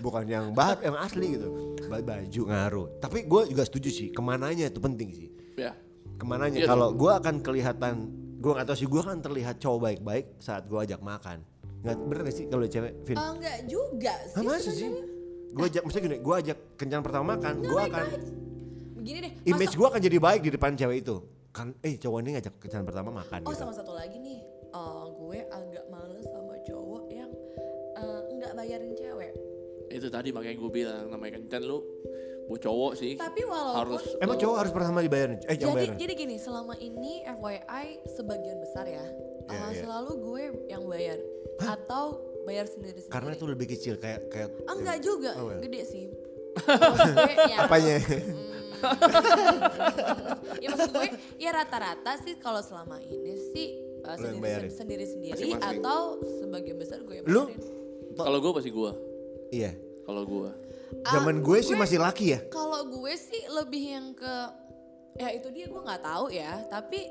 bukan yang bahat yang asli gitu Ba- baju ngaruh tapi gue juga setuju sih ke mananya itu penting sih Ya. ke mananya Iya kalau gue akan kelihatan gue nggak tahu sih gue kan terlihat cowok baik-baik saat gue ajak makan nggak bener gak sih kalau cewek Vin Oh, enggak juga sih. ah, masa sih gue ajak maksudnya gini gue ajak kencan pertama makan gue akan Begini deh. image gue akan jadi baik di depan cewek itu kan eh cowok ini ngajak kencan pertama makan Oh gitu. sama satu lagi nih, eh, gue agak males sama cowok yang eh, nggak bayarin cewek. Itu tadi makanya gue bilang namanya kencan lu bu cowok sih. Tapi walaupun harus emang cowok harus pertama dibayarin eh jangan jadi bayarin jadi gini, selama ini FYI sebagian besar ya, Iya, eh, iya. selalu gue yang bayar atau bayar sendiri sendiri. karena itu lebih kecil kayak kayak enggak juga, Oh, well. gede sih. <laughs> Gue, ya, apanya <laughs> ya maksud gue ya rata-rata sih kalau selama ini sih uh, sendiri sendiri sendiri atau sebagian besar gue yang Lu? bayarin. Kalau gue pasti gue. Iya Kalau gue. zaman Ah, gue sih masih laki ya Kalau gue sih lebih yang ke ya itu dia gue nggak tahu ya, tapi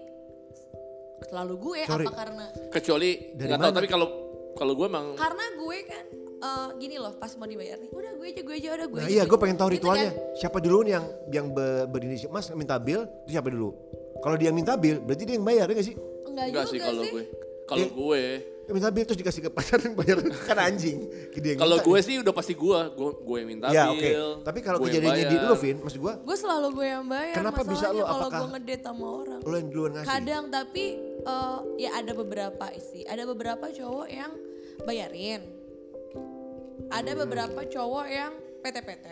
selalu gue Sorry. apa karena Kecuali Dari nggak tahu tapi kalau kalau gue emang karena gue kan eh, gini loh pas mau dibayar nih udah gue aja gue aja udah gue Nah aja iya gue gue pengen tahu Gitu ritualnya. kan. Siapa dulu nih yang yang be, berinisiatif? Mas minta bill, itu siapa dulu? Kalau dia minta bill, berarti dia yang bayar ya gak sih? enggak, Enggak juga sih kalau gue. Kalau Eh, gue, Dia minta bill terus dikasih ke pacar yang bayar <laughs> kan anjing. Dia kalau gue sih udah pasti gue, gue gue yang minta Ya bill. oke. Tapi kalau kejadiannya di lu Vin, maksud gue, gue selalu gue yang bayar Kenapa bisa lo? kalau Apakah- gue ngedate sama orang lu yang duluan ngasih. kadang tapi eh, ya ada beberapa sih ada beberapa cowok yang bayarin ada beberapa cowok yang PT-PT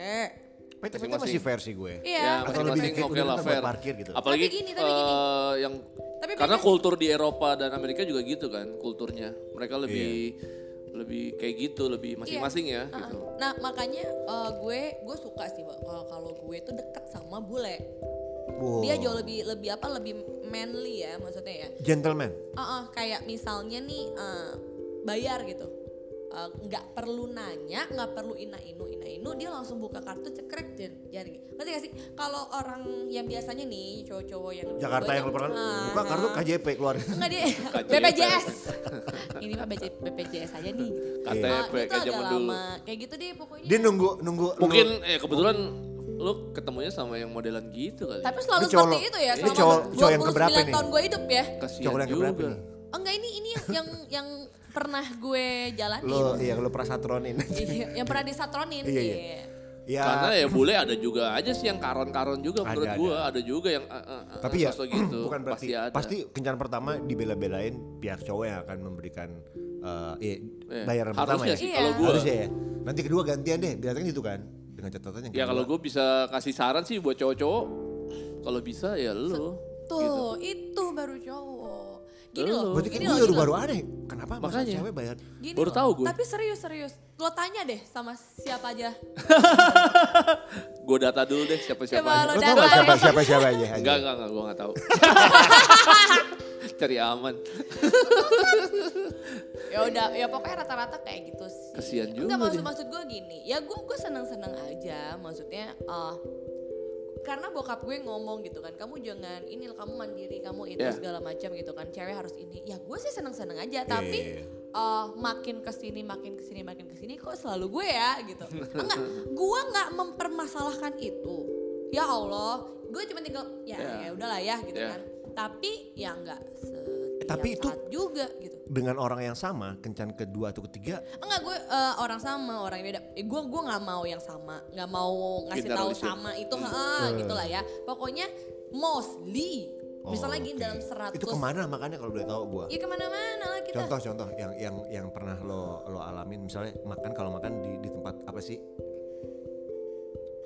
PT-PT Masing-masing. masih versi gue. iya Ya, masing-masing oke udah lah fair. parkir gitu. Apalagi Tapi gini, tapi gini. eh, yang Tapi karena beda- kultur di Eropa dan Amerika juga gitu kan kulturnya. Mereka lebih lebih kayak gitu, lebih masing-masing ya Uh-uh. gitu. Nah makanya eh, gue gue suka sih kalau kalau gue tuh deket sama bule. Wow. Dia jauh lebih lebih apa lebih manly ya maksudnya ya. Gentleman. Uh-uh, kayak misalnya nih eh, bayar gitu. Eh, nggak perlu nanya, nggak perlu ina inu ina inu, dia langsung buka kartu cekrek dan jadi. Ngerti gak sih? Kalau orang yang biasanya nih cowok-cowok yang Jakarta yang lu pernah Ah, buka kartu KJP keluarin. Enggak dia <laughs> KJP. BPJS. Ini mah BPJ BPJS aja nih. Gitu. KTP Ah, itu kayak zaman dulu. Kayak gitu deh pokoknya. Dia nunggu nunggu Mungkin eh kebetulan lu ketemunya sama yang modelan gitu kali. Tapi selalu Ini cowok seperti itu ya ini selama cowok- cowok yang 29 keberapa nih? tahun gue hidup ya. Kasihan cowok yang keberapa nih? Oh, enggak ini ini yang yang yang pernah gue jalanin. Lo iya lo prasatronin. <laughs> Iya, yang pernah disatronin. Iya, iya. Ya. Karena ya bule ada juga aja sih yang karon-karon juga Ada, menurut ada. gua, ada juga yang eh, eh, Tapi ya gitu. bukan berarti pasti ada. pasti kencan pertama dibela-belain pihak cowok yang akan memberikan eh iya, Eh, bayaran harusnya pertama ya. sih Iya. kalau gua. Harusnya ya. Nanti kedua gantian deh, biasanya gitu kan. Dengan catatan yang Ya kalau gue bisa kasih saran sih buat cowok-cowok, kalau bisa ya lu. Tuh, itu baru cowok. Gini loh, Berarti kan gini gue loh, baru gini baru loh. aneh. Kenapa masa Makanya. cewek bayar? Gini Baru tahu gue. Tapi serius serius. Lo tanya deh sama siapa aja. <laughs> Gue data dulu deh siapa-siapa Coba aja. lo tau gak siapa siapa siapa aja? Enggak, enggak, enggak, gue gak tahu. <laughs> Cari aman. ya udah ya pokoknya rata-rata kayak gitu sih Kasian juga Enggak maksud maksud gue gini ya gue gue seneng seneng aja maksudnya eh karena bokap gue ngomong gitu kan kamu jangan ini kamu mandiri kamu itu Yeah. segala macam gitu kan cewek harus ini ya gue sih seneng seneng aja tapi eh, makin ke sini makin ke sini makin ke sini kok selalu gue ya gitu enggak gue nggak mempermasalahkan itu ya Allah gue cuma tinggal ya Yeah. ya udahlah ya gitu Yeah. kan tapi ya nggak setiap tapi itu- juga gitu Dengan orang yang sama, kencan kedua atau ketiga, Enggak gue eh, orang sama orang yang beda. Eh, gue gue nggak mau yang sama, nggak mau ngasih tahu sama itu, heeh, gitu lah ya. Pokoknya mostly, misalnya gini Oh, Oke. dalam 100 Itu ke mana makanya kalau boleh tahu gua? Ya ke mana-mana lah kita. Contoh-contoh yang yang yang pernah lo lo alamin misalnya makan kalau makan di di tempat apa sih?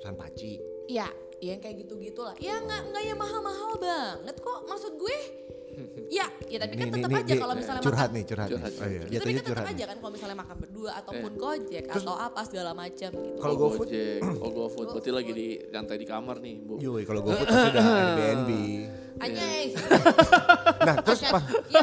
Sanpaci. Iya, ya yang kayak gitu-gitu lah. Ya nggak nggak yang mahal-mahal banget kok. Maksud gue, <laughs> ya, ya tapi kan tetap aja kalau misalnya curhat makan. nih, curhat. nih. Curhat. Oh iya, Ya, tapi kan tetap aja kan kalau misalnya makan berdua ataupun gojek atau apa segala macam gitu. Kalau Oh, GoFood? Gojek. <clears throat> Oh GoFood, berarti lagi di lantai di kamar nih bu. Yoi, kalau GoFood <laughs> pasti udah Airbnb. Anjay. Nah, terus pas Iya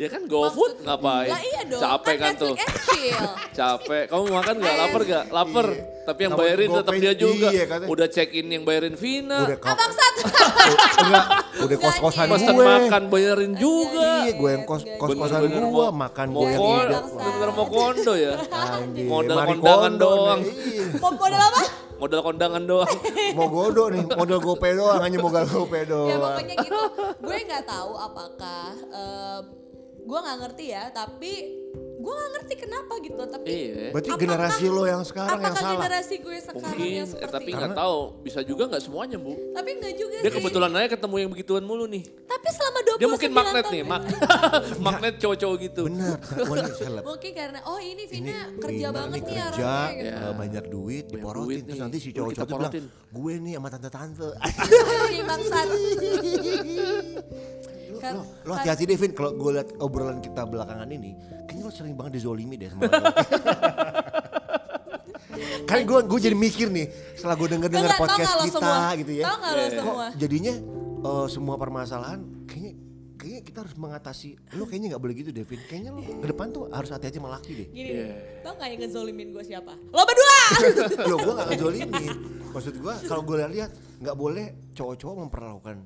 Ya kan GoFood Maksud- ngapain? Lah iya dong. Capek kan, tuh. And chill. <laughs> Capek. Kamu makan nggak? Lapar gak? Lapar. Iya. Tapi yang bayarin tetap dia juga. iya, katanya. Udah check in yang bayarin Vina. udah kos Abang satu. <laughs> enggak, udah kos-kosan gue. Pesan makan bayarin juga. Iya, gue yang kos kos-kosan Bener-bener gue, mau- makan mau gue yang kon- hidup. Bener-bener mau kondo ya. Anjir, Modal mari kondangan kondo doang. iya. Model apa? Modal kondangan doang. <laughs> Mau godo nih, modal gope doang, hanya modal gope ya doang. pokoknya gitu. Gue nggak tahu apakah em, gue nggak ngerti ya, tapi gue nggak ngerti kenapa gitu. Tapi Iya. Berarti Apakah- generasi lo yang sekarang yang apakah salah. generasi gue sekarang Mungkin, yang eh, seperti tapi itu? nggak tahu. Bisa juga nggak semuanya bu. Tapi nggak juga Dia sih. kebetulan aja ketemu yang begituan mulu nih. Tapi selama 29 Dia mungkin magnet tahun nih, gue- mag <laughs> <laughs> magnet cowok-cowok gitu. Seleb. <laughs> Mungkin karena oh ini Vina Ini kerja Vina banget nih kerja, arahnya gitu. Ya. eh, banyak duit, Banyak diporotin. duit Terus nih. nanti si cowok-cowok itu bilang, gue nih sama tante-tante. Ini bangsat. Kan- lo, lo hati-hati deh Vin, kalau gue liat obrolan kita belakangan ini, kayaknya lo sering banget dizolimi deh sama <laughs> kan gue gue jadi mikir nih, setelah gue denger denger Enggak, podcast kita semua? gitu ya. Tau nggak lo Iya. Kok semua? jadinya eh, semua permasalahan kayaknya kayaknya kita harus mengatasi lo kayaknya nggak boleh gitu Devin kayaknya lo ke depan tuh harus hati-hati sama laki deh Gini, Iya. tau gak yang ngezolimin gue siapa? Lo berdua! <laughs> lo gue gak ngejolimin maksud gue kalau gue lihat nggak boleh cowok-cowok memperlakukan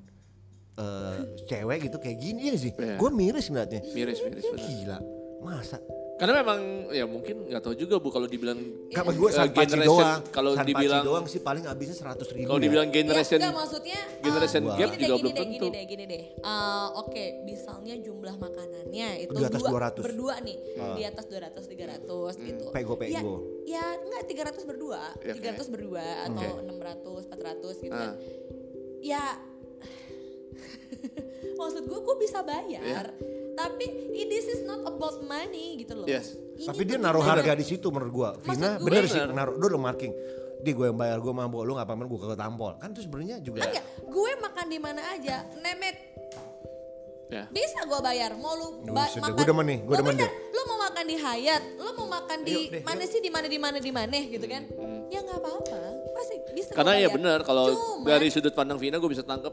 eh, cewek gitu kayak gini ya sih Iya. gue miris ngeliatnya Miris, miris bener. gila masa Karena memang ya mungkin nggak tahu juga bu kalau dibilang Kalau gue eh, Sanpaci generation- doang. Kalau dibilang doang sih paling habisnya 100 ribu kalau ya. dibilang generation Ya, enggak, maksudnya uh, generation Wah. gap gini juga deh, belum gini deh, tentu. Gini deh, gini deh. Uh, Oke, misalnya jumlah makanannya itu Di atas dua, 200. berdua nih, Ah. di atas 200 300 gitu. Pego, Ya, pego. ya enggak 300 berdua, Ya, 300 berdua atau Oke. 600 400 gitu Ah. kan. Ya <laughs> maksud gue gue bisa bayar. Tapi i- this is not about money gitu loh. Yes. Ini Tapi dia naruh bener- harga di situ menurut gua. Vina gue- bener sih Bener. naruh dulu marking. Dia gue yang bayar gue mabok lu nggak apa-apa gue ke tampol. Kan itu sebenarnya juga. Enggak, gue makan di mana aja, nemet Ya. bisa gue bayar. Mau lu ba- sudah. makan, Gua demen nih, gua Lo demen bener, deh. Lu mau makan di Hayat, lu mau makan di Ayo deh, mana yuk. sih di mana di mana di mana gitu kan? Ya nggak apa-apa, pasti bisa. Karena ya benar kalau dari sudut pandang Vina gue bisa tangkap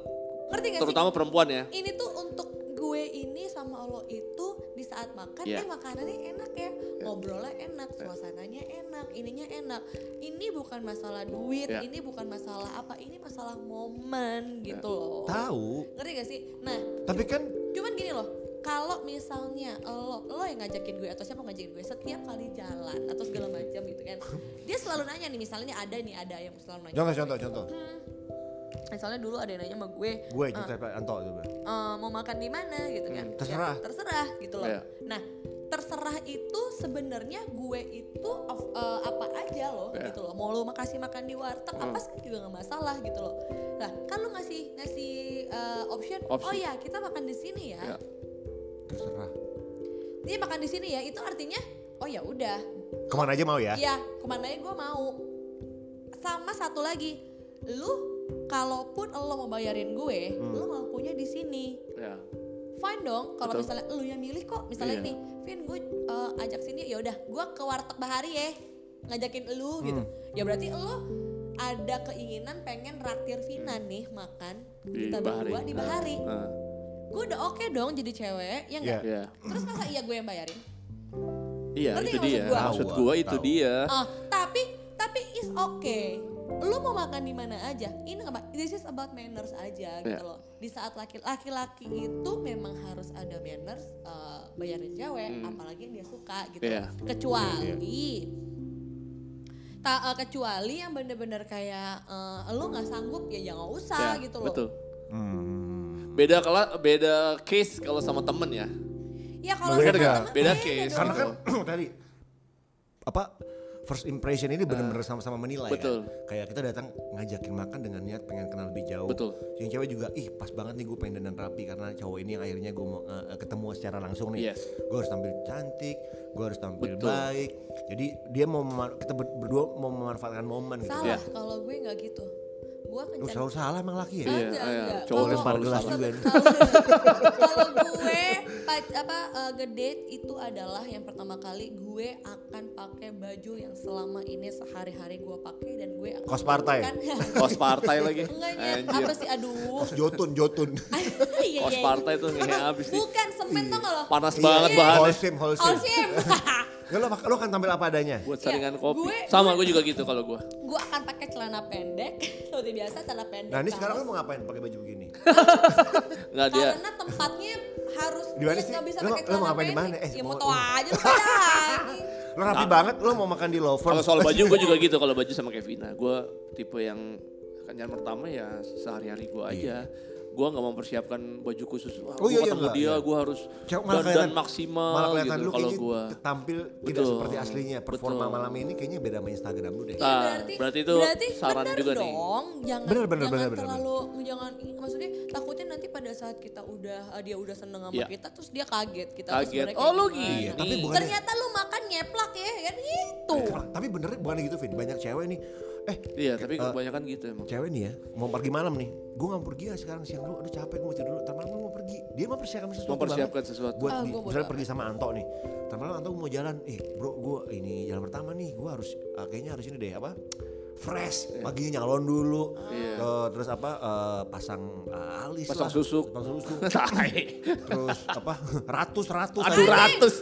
ngerti gak terutama sih? perempuan ya. Ini tuh untuk gue ini sama lo itu di saat makan, Iya. eh makanannya enak ya, ngobrolnya enak, suasananya enak, ininya enak. Ini bukan masalah duit, Iya. ini bukan masalah apa, ini masalah momen gitu loh. Tahu. Ngerti gak sih? Nah, Tapi kan cuman gini loh kalau misalnya lo lo yang ngajakin gue atau siapa ngajakin gue setiap kali jalan atau segala macam gitu kan <laughs> dia selalu nanya nih misalnya ada nih ada yang selalu nanya contoh contoh contoh. Hmm, misalnya dulu ada yang nanya sama gue Gue eh, juga Anto itu. Bang. eh, mau makan di mana gitu kan Hmm, terserah. Ya, terserah gitu loh Iya. nah terserah itu sebenarnya gue itu of- eh, apa aja loh Iya. gitu loh mau lo makasih makan di warteg Hmm. apa sih juga nggak masalah gitu loh nah kan lo ngasih ngasih eh, option Opsi. oh ya kita makan di sini ya Ya. Terserah. dia makan di sini ya itu artinya oh ya udah Ke mana aja mau ya? Iya, ke mana aja gue mau. Sama satu lagi, lu kalaupun lo mau bayarin gue, Hmm. lu mampunya di sini. Ya. Fine dong, kalau misalnya lu yang milih kok, misalnya Iya. nih, Vin gue uh, ajak sini, ya udah, gue ke warteg Bahari ya, ngajakin gitu. Hmm. Ya berarti lu ada keinginan pengen raktir Vina nih makan Di kita Bahari. berdua di Bahari. Nah, Gue udah oke dong jadi cewek, ya enggak? ya. Terus masa iya gue yang bayarin? Iya Ngerti itu dia. maksud gua? Maksud Tahu, gua itu tahu. dia. Ah, tapi tapi is okay. Lu mau makan di mana aja. Ini apa. This is about manners aja gitu Iya. loh. Di saat laki- laki-laki itu memang harus ada manners eh, bayarin cewek, apalagi yang dia suka gitu. Hmm. Loh. Kecuali tak eh, kecuali yang bener-bener kayak eh, lu nggak sanggup ya jangan usah Ya, gitu loh. Betul. Hmm. Beda kalau beda case kalau sama temen ya. Ya kalau Beda sama temen Beda case. Karena kan Gitu. <clears throat> tadi apa first impression ini benar-benar sama-sama menilai Betul. kan. Kayak kita datang ngajakin makan dengan niat pengen kenal lebih jauh. Betul. Yang cewek juga ih pas banget nih gue pengen dandan rapi karena cowok ini yang akhirnya gue mau eh, ketemu secara langsung nih. Yes. Gue harus tampil cantik, gue harus tampil Betul. baik. Jadi dia mau kita ber- berdua mau memanfaatkan momen gitu. Salah Iya. kalau gue nggak gitu. Gue Lu kencan selalu salah emang laki ya? Iya, Enggak, iya. enggak. Cowok Kalau- lempar gelas kalau- juga nih. Kalau gue apa uh, ngedate itu adalah yang pertama kali gue akan pakai baju yang selama ini sehari-hari gue pakai dan gue akan Kos partai? <laughs> Kos partai lagi. Enggak nyet, apa sih aduh. Jotun, jotun. <laughs> Iya, Kos iya. partai tuh ngehe abis nih. Bukan semen gak lo? Panas Iya, banget iya. bahannya. Holsim, holsim. Holcim. Ya <laughs> lo, lo kan tampil apa adanya. Buat Iya, saringan kopi. gue- Sama gue juga gitu kalau gue. gue akan pakai celana pendek seperti biasa celana pendek. Nah ini sekarang lo kaos. mau ngapain pakai baju begini? <laughs> Enggak dia. Karena tempatnya harus Di mana dia sih? nggak bisa pakai lo mau ngapain di mana? Eh, ya mau mau- tau aja lu. <laughs> Lo rapi banget, lo mau makan di Lover. Kalau soal baju gue juga <laughs> gitu kalau baju sama Kevina. Gue tipe yang kencan pertama ya sehari-hari gue aja. Gue nggak mempersiapkan baju khusus. Wah, Oh gue iya, iya, ketemu enggak, dia, iya. gue harus Cewek malah dan, kelihatan- maksimal malah kelihatan gitu lu kalau gue. tampil tidak Betul. seperti aslinya. Performa Betul. malam ini kayaknya beda sama Instagram lu deh. Nah, berarti, berarti itu berarti saran bener juga nih. dong, jangan Bener, bener, jangan bener, bener, terlalu jangan maksudnya takutnya nanti pada saat kita udah eh, dia udah seneng sama Iya. kita terus dia kaget kita tuh Kaget. Oh, lu. Iya, tapi bukan Ternyata lu makan nyeplak ya kan gitu. Tapi bener bukan gitu Vin, banyak cewek nih. Eh Iya, tapi eh, kebanyakan gitu emang. cewek nih ya mau pergi malam nih. Gue gak mau pergi ya sekarang siang dulu, aduh capek gue mau tidur dulu. Ntar malam gue mau pergi. Dia mau persiapkan sesuatu Mempersiapkan banget. sesuatu. Buat Ah, bodo misalnya pergi sama Anto nih. Ntar malam Anto mau jalan, eh bro gue ini jalan pertama nih, gue harus ah, kayaknya harus ini deh apa? Fresh, paginya nyalon dulu, Iya. Eh, terus apa eh, pasang eh, alis Pasang lah. susuk. pasang susuk, <laughs> terus apa ratus ratus, Aduh ratus.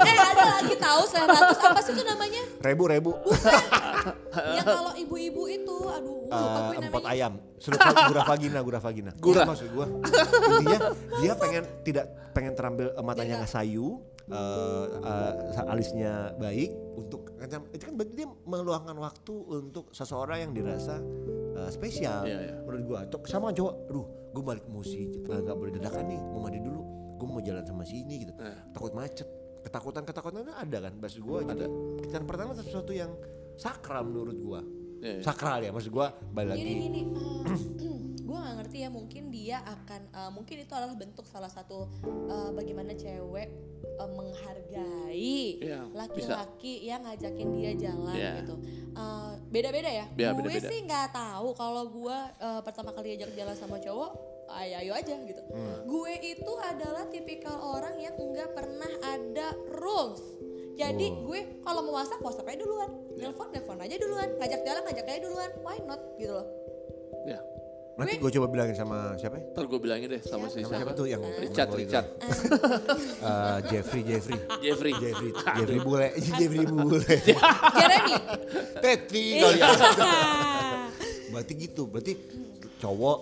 eh ada lagi tahu saya ratus apa sih itu namanya? ribu ribu. ya kalau ibu-ibu itu aduh eh, apa empot namanya? ayam. Sudah gurah vagina, gurah vagina. Gurah. Iya, maksud gua. Intinya dia pengen tidak pengen terampil eh, matanya nggak sayu, eh, eh, alisnya baik untuk itu kan berarti dia meluangkan waktu untuk seseorang yang dirasa eh, spesial Iya, iya. menurut gua. Tuh, sama cowok, aduh, gua balik musik, eh, nggak boleh dadakan nih, mau mandi dulu. Gua mau jalan sama si ini gitu. Eh. Takut macet. Ketakutan-ketakutan itu ada kan maksud gua. Jadi kencan pertama sesuatu yang sakral menurut gua. Iya, iya. Sakral ya maksud gua balik lagi. Gini gini, <clears throat> gue gak ngerti ya mungkin dia akan eh, mungkin itu adalah bentuk salah satu eh, bagaimana cewek eh, menghargai Iya, laki-laki yang ngajakin dia jalan Iya. gitu. Eh, beda-beda ya. Iya, gue sih nggak tahu kalau gue eh, pertama kali diajak jalan sama cowok ayo ayo aja gitu. Hmm. Gue itu adalah tipikal orang yang nggak pernah ada rules. Jadi Oh. gue kalau mau WhatsApp WhatsApp aja duluan, Iya. nelpon nelpon aja duluan, ngajak jalan ngajak aja duluan, why not gitu loh. Ya, Nanti gue coba bilangin sama siapa ya? ntar gue bilangin deh sama si Sama siapa tuh yang Richard, Richard. Eh, Jeffrey, Jeffrey. Jeffrey. Jeffrey, <laughs> <laughs> Jeffrey bule, Jeffrey <laughs> bule. Jeremy. Teti kali ya. Berarti gitu, berarti cowok,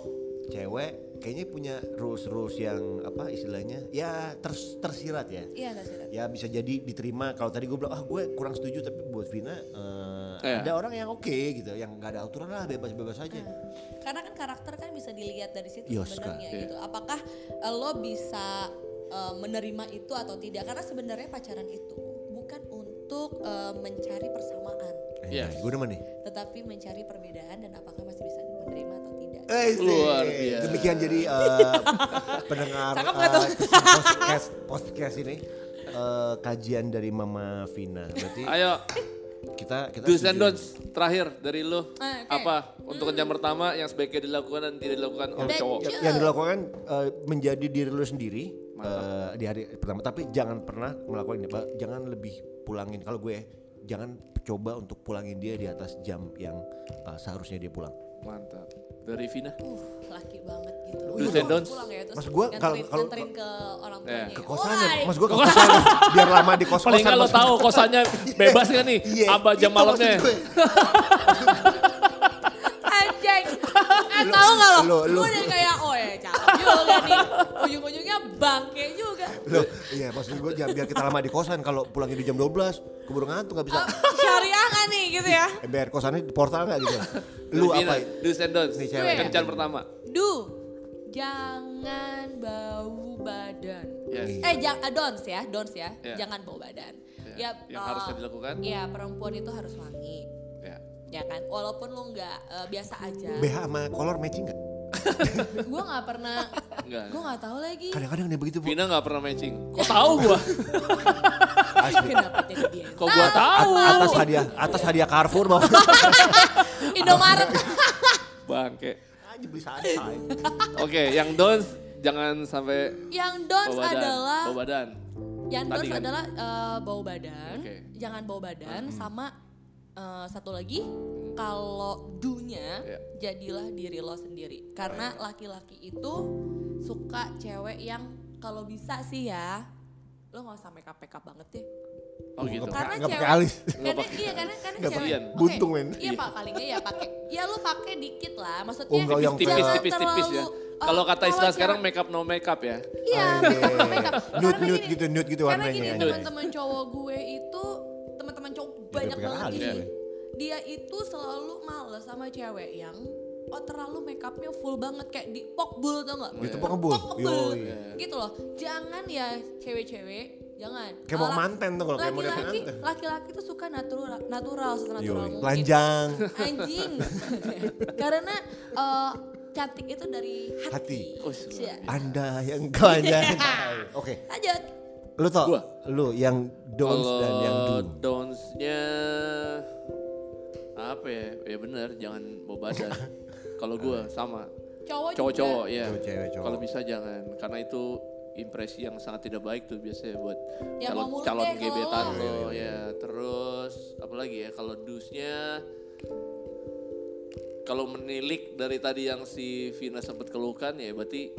cewek kayaknya punya rules-rules yang apa istilahnya ya ters- tersirat ya. Iya sih? Ya bisa jadi diterima kalau tadi gue bilang ah gue kurang setuju tapi buat Vina eh, Iya. ada orang yang oke gitu, yang nggak ada aturan lah bebas-bebas aja. Karena kan karakter kan bisa dilihat dari situ Iya, sebenarnya Ska. gitu. Apakah eh, lo bisa eh, menerima itu atau tidak? Karena sebenarnya pacaran itu bukan untuk eh, mencari persamaan, Yes. gue demen nih. tetapi mencari perbedaan dan apakah masih bisa menerima atau tidak. Eh, Luar eh, biasa. Demikian jadi eh, <laughs> pendengar Cakep nggak tuh? eh, podcast podcast ini eh, kajian dari Mama Vina. Berarti Ayo, kita kita do's and don'ts terakhir dari lu. Ah, oke. Apa untuk kencan pertama yang sebaiknya dilakukan dan tidak dilakukan oleh cowok? yang dilakukan eh, menjadi diri lu sendiri eh, di hari pertama tapi jangan pernah melakukan ini Pak. jangan lebih pulangin kalau gue jangan coba untuk pulangin dia di atas jam yang eh, seharusnya dia pulang Mantap. Dari Vina? Uh, laki banget gitu. Do's Udah and don'ts. pulang ya, terus Maksud gua kalau- nganterin- kalau- ke orang Iya. tuanya. ke kosannya Why? mas gue ke kosan biar lama di kos Paling lo tahu kosannya <laughs> bebas kan nih? Iya, Apa jam itu malamnya? Anjing. <laughs> Eh tahu nggak lo? Lu- lu- udah kayak oh ya cakep juga nih. Ujung-ujungnya bangke juga. Loh, iya maksud gue biar kita lama di kosan kalau pulangnya di jam 12 keburu ngantuk gak bisa. Nggak nih gitu ya? Eh, bayar kosannya di portal gak gitu. <laughs> Lu apa? Do's and don'ts. Nih, cewek. Kencan pertama. Du, jangan bau badan. Yes. Eh jangan dons ya, dons ya. Iya. Jangan bau badan. Iya. Ya, Yang eh, harusnya dilakukan? Ya perempuan itu harus wangi. Ya. Ya kan, walaupun lu nggak eh, biasa aja. BH sama kolor matching gak? <laughs> gue nggak pernah, Enggak. gue nggak tahu lagi. Kadang-kadang dia begitu. Bu. Vina nggak pernah matching. Kok tahu gua? <laughs> Asli. Kenapa jadi dia? Kok gua tahu? At- atas hadiah, atas hadiah Carrefour mau. <laughs> Indomaret. Bangke. Aja beli santai. Oke, yang don'ts jangan sampai Yang dons bau badan. adalah Bau badan. Yang Tadi dons kan? adalah eh, bau badan, Oke. jangan bau badan, sama eh, satu lagi kalau dunya Iya. jadilah diri lo sendiri. Karena laki-laki itu suka cewek yang kalau bisa sih ya, lo nggak usah make up make up banget deh. Oh gitu. Nggak Karena pakai cewek, alis. karena pakai- iya karena karena nggak cewek, oke, buntung, men. Iya pak paling nggak ya pakai, ya lo pakai dikit lah. Maksudnya Oh, yang Tipis, jangan tipis, tipis ya. terlalu- Kalau kata istilah sekarang make up no make up ya. Iya, make up, iya. make up. Nude, Karena nude gini, gitu, nude gitu Karena warnanya. gini, Nude. teman-teman cowok gue itu, teman-teman cowok banyak banget gini. gue. Dia itu selalu males sama cewek yang oh terlalu make upnya full banget kayak di pokbul tau gak? Itu pokebul. Pokebul. Yoi. Gitu loh. Jangan ya cewek-cewek, jangan. Kayak mau manten tuh kalau kayak mau lihat manten. laki-laki tuh suka natural, natural, natural Yoi. mungkin Telanjang. anjing <laughs> karena eh, cantik itu dari hati, Hati. Oh, Cia. Anda yang kau <laughs> aja. Oke, lanjut lu tau, Gua. lu yang don'ts dan yang do. Kalau don'ts-nya apa ya? Ya benar, jangan bawa badan. <laughs> Kalau gua sama cowok cowok-cowok juga. ya. Cowok, cowok. Kalau bisa jangan karena itu impresi yang sangat tidak baik tuh biasanya buat Ya, calon calon deh gebetan lo. lo ya. Terus apalagi ya kalau dusnya kalau menilik dari tadi yang si Vina sempat keluhkan ya berarti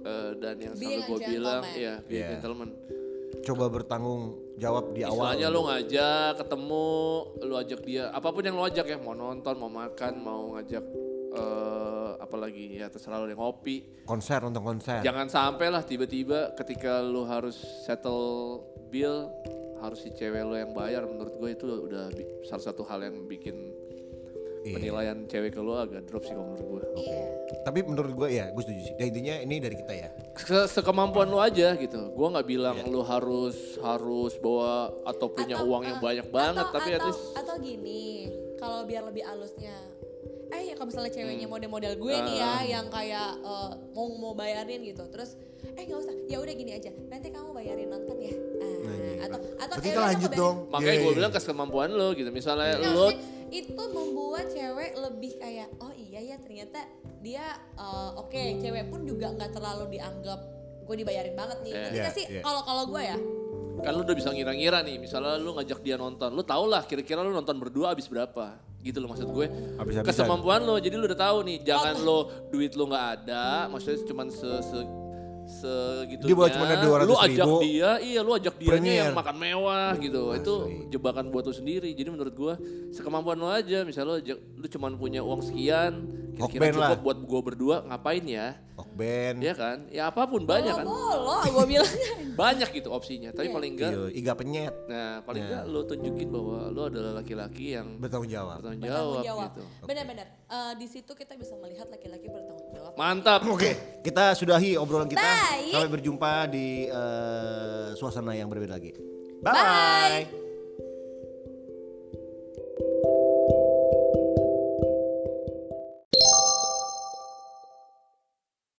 eh, dan yang sampai a gue bilang ya Yeah. gentleman coba bertanggung jawab di awal. Istilahnya lu ngajak ketemu, lu ajak dia, apa pun yang lu ajak ya, mau nonton, mau makan, mau ngajak eh apalagi ya terserah lu yang ngopi. konser nonton konser. Jangan sampai lah tiba-tiba ketika lu harus settle bill harus si cewek lu yang bayar menurut gue itu udah bi- salah satu hal yang bikin Iya. penilaian cewek ke lu agak drop sih kalau menurut gue. Iya. Tapi menurut gue ya, gue setuju sih. Dan intinya ini dari kita ya. Se- sekemampuan lu aja gitu. Gua nggak bilang Iya. lu harus harus bawa atau punya Atau, uang yang eh, banyak banget atau, tapi at atau, least atau gini kalau biar lebih halusnya eh ya kalau misalnya ceweknya Hmm. model-model gue nih Ah. ya yang kayak eh, mau mau bayarin gitu terus eh nggak usah ya udah gini aja nanti kamu bayarin nonton ya ah, Nah, iya. atau atau Berarti eh, kita lanjut dong. makanya Iya, gue iya. bilang kesemampuan lu gitu. Misalnya Ya, lu maksudnya itu membuat cewek lebih kayak oh iya ya ternyata dia eh, oke cewek pun juga nggak terlalu dianggap gue dibayarin banget nih. Iya. Ketika Iya, sih iya. kalau kalau gue ya kan lu udah bisa ngira-ngira nih. Misalnya lu ngajak dia nonton, lu tau lah kira-kira lu nonton berdua abis berapa. Gitu loh maksud gue. Habis-habisan. Kesemampuan lu, jadi lu udah tahu nih. Jangan Oh. lu duit lu nggak ada, maksudnya cuman se, se segitu Dia bawa cuma ada 200 lu ajak ribu. dia iya lu ajak dia yang makan mewah gitu itu Asli. jebakan buat lu sendiri jadi menurut gua sekemampuan lu aja misalnya lu, ajak, lu cuman punya uang sekian kira-kira cukup lah. buat gua berdua ngapain ya Okben. ya kan ya apa pun banyak kan bolo gue bilang <laughs> banyak gitu opsinya tapi Iya. paling enggak Iya, iga penyet. nah paling enggak lu tunjukin bahwa lu adalah laki-laki yang Bertanggung jawab. bertanggung bertanggung jawab, jawab. gitu Benar-benar. Eh, di situ kita bisa melihat laki-laki bertanggung jawab. mantap Oke, kita sudahi obrolan kita. Baik. Sampai berjumpa di eh, suasana yang berbeda lagi. Bye.